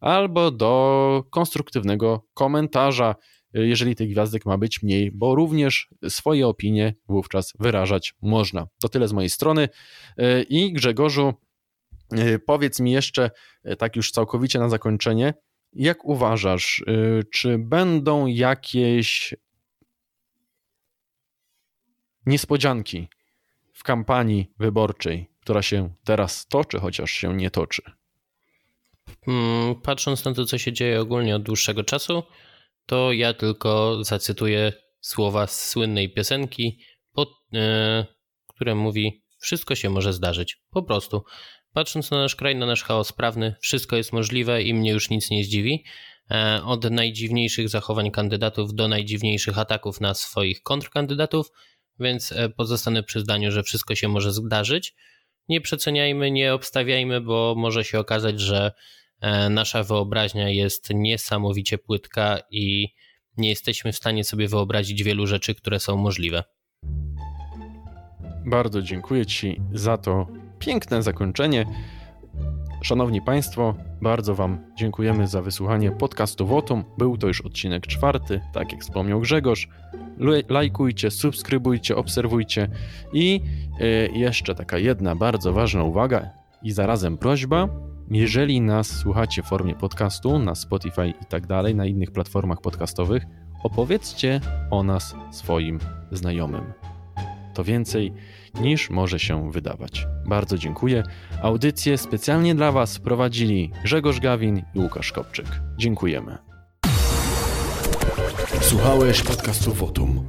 albo do konstruktywnego komentarza jeżeli tych gwiazdek ma być mniej, bo również swoje opinie wówczas wyrażać można. To tyle z mojej strony. E, I Grzegorzu, e, powiedz mi jeszcze, tak już całkowicie na zakończenie, jak uważasz, czy będą jakieś niespodzianki w kampanii wyborczej, która się teraz toczy, chociaż się nie toczy? Hmm, patrząc na to, co się dzieje ogólnie od dłuższego czasu, to ja tylko zacytuję słowa z słynnej piosenki, pod, e, które mówi: Wszystko się może zdarzyć. Po prostu. Patrząc na nasz kraj, na nasz chaos prawny, wszystko jest możliwe i mnie już nic nie zdziwi. E, od najdziwniejszych zachowań kandydatów do najdziwniejszych ataków na swoich kontrkandydatów, więc e, pozostanę przy zdaniu, że wszystko się może zdarzyć. Nie przeceniajmy, nie obstawiajmy, bo może się okazać, że nasza wyobraźnia jest niesamowicie płytka i nie jesteśmy w stanie sobie wyobrazić wielu rzeczy, które są możliwe. Bardzo dziękuję Ci za to piękne zakończenie. Szanowni Państwo, bardzo Wam dziękujemy za wysłuchanie podcastu Wotum. Był to już odcinek czwarty, tak jak wspomniał Grzegorz. Lajkujcie, subskrybujcie, obserwujcie i e, jeszcze taka jedna bardzo ważna uwaga i zarazem prośba jeżeli nas słuchacie w formie podcastu na Spotify i tak dalej, na innych platformach podcastowych, opowiedzcie o nas swoim znajomym. To więcej niż może się wydawać. Bardzo dziękuję. Audycję specjalnie dla Was prowadzili Grzegorz Gawin i Łukasz Kopczyk. Dziękujemy. Słuchałeś podcastu Votum.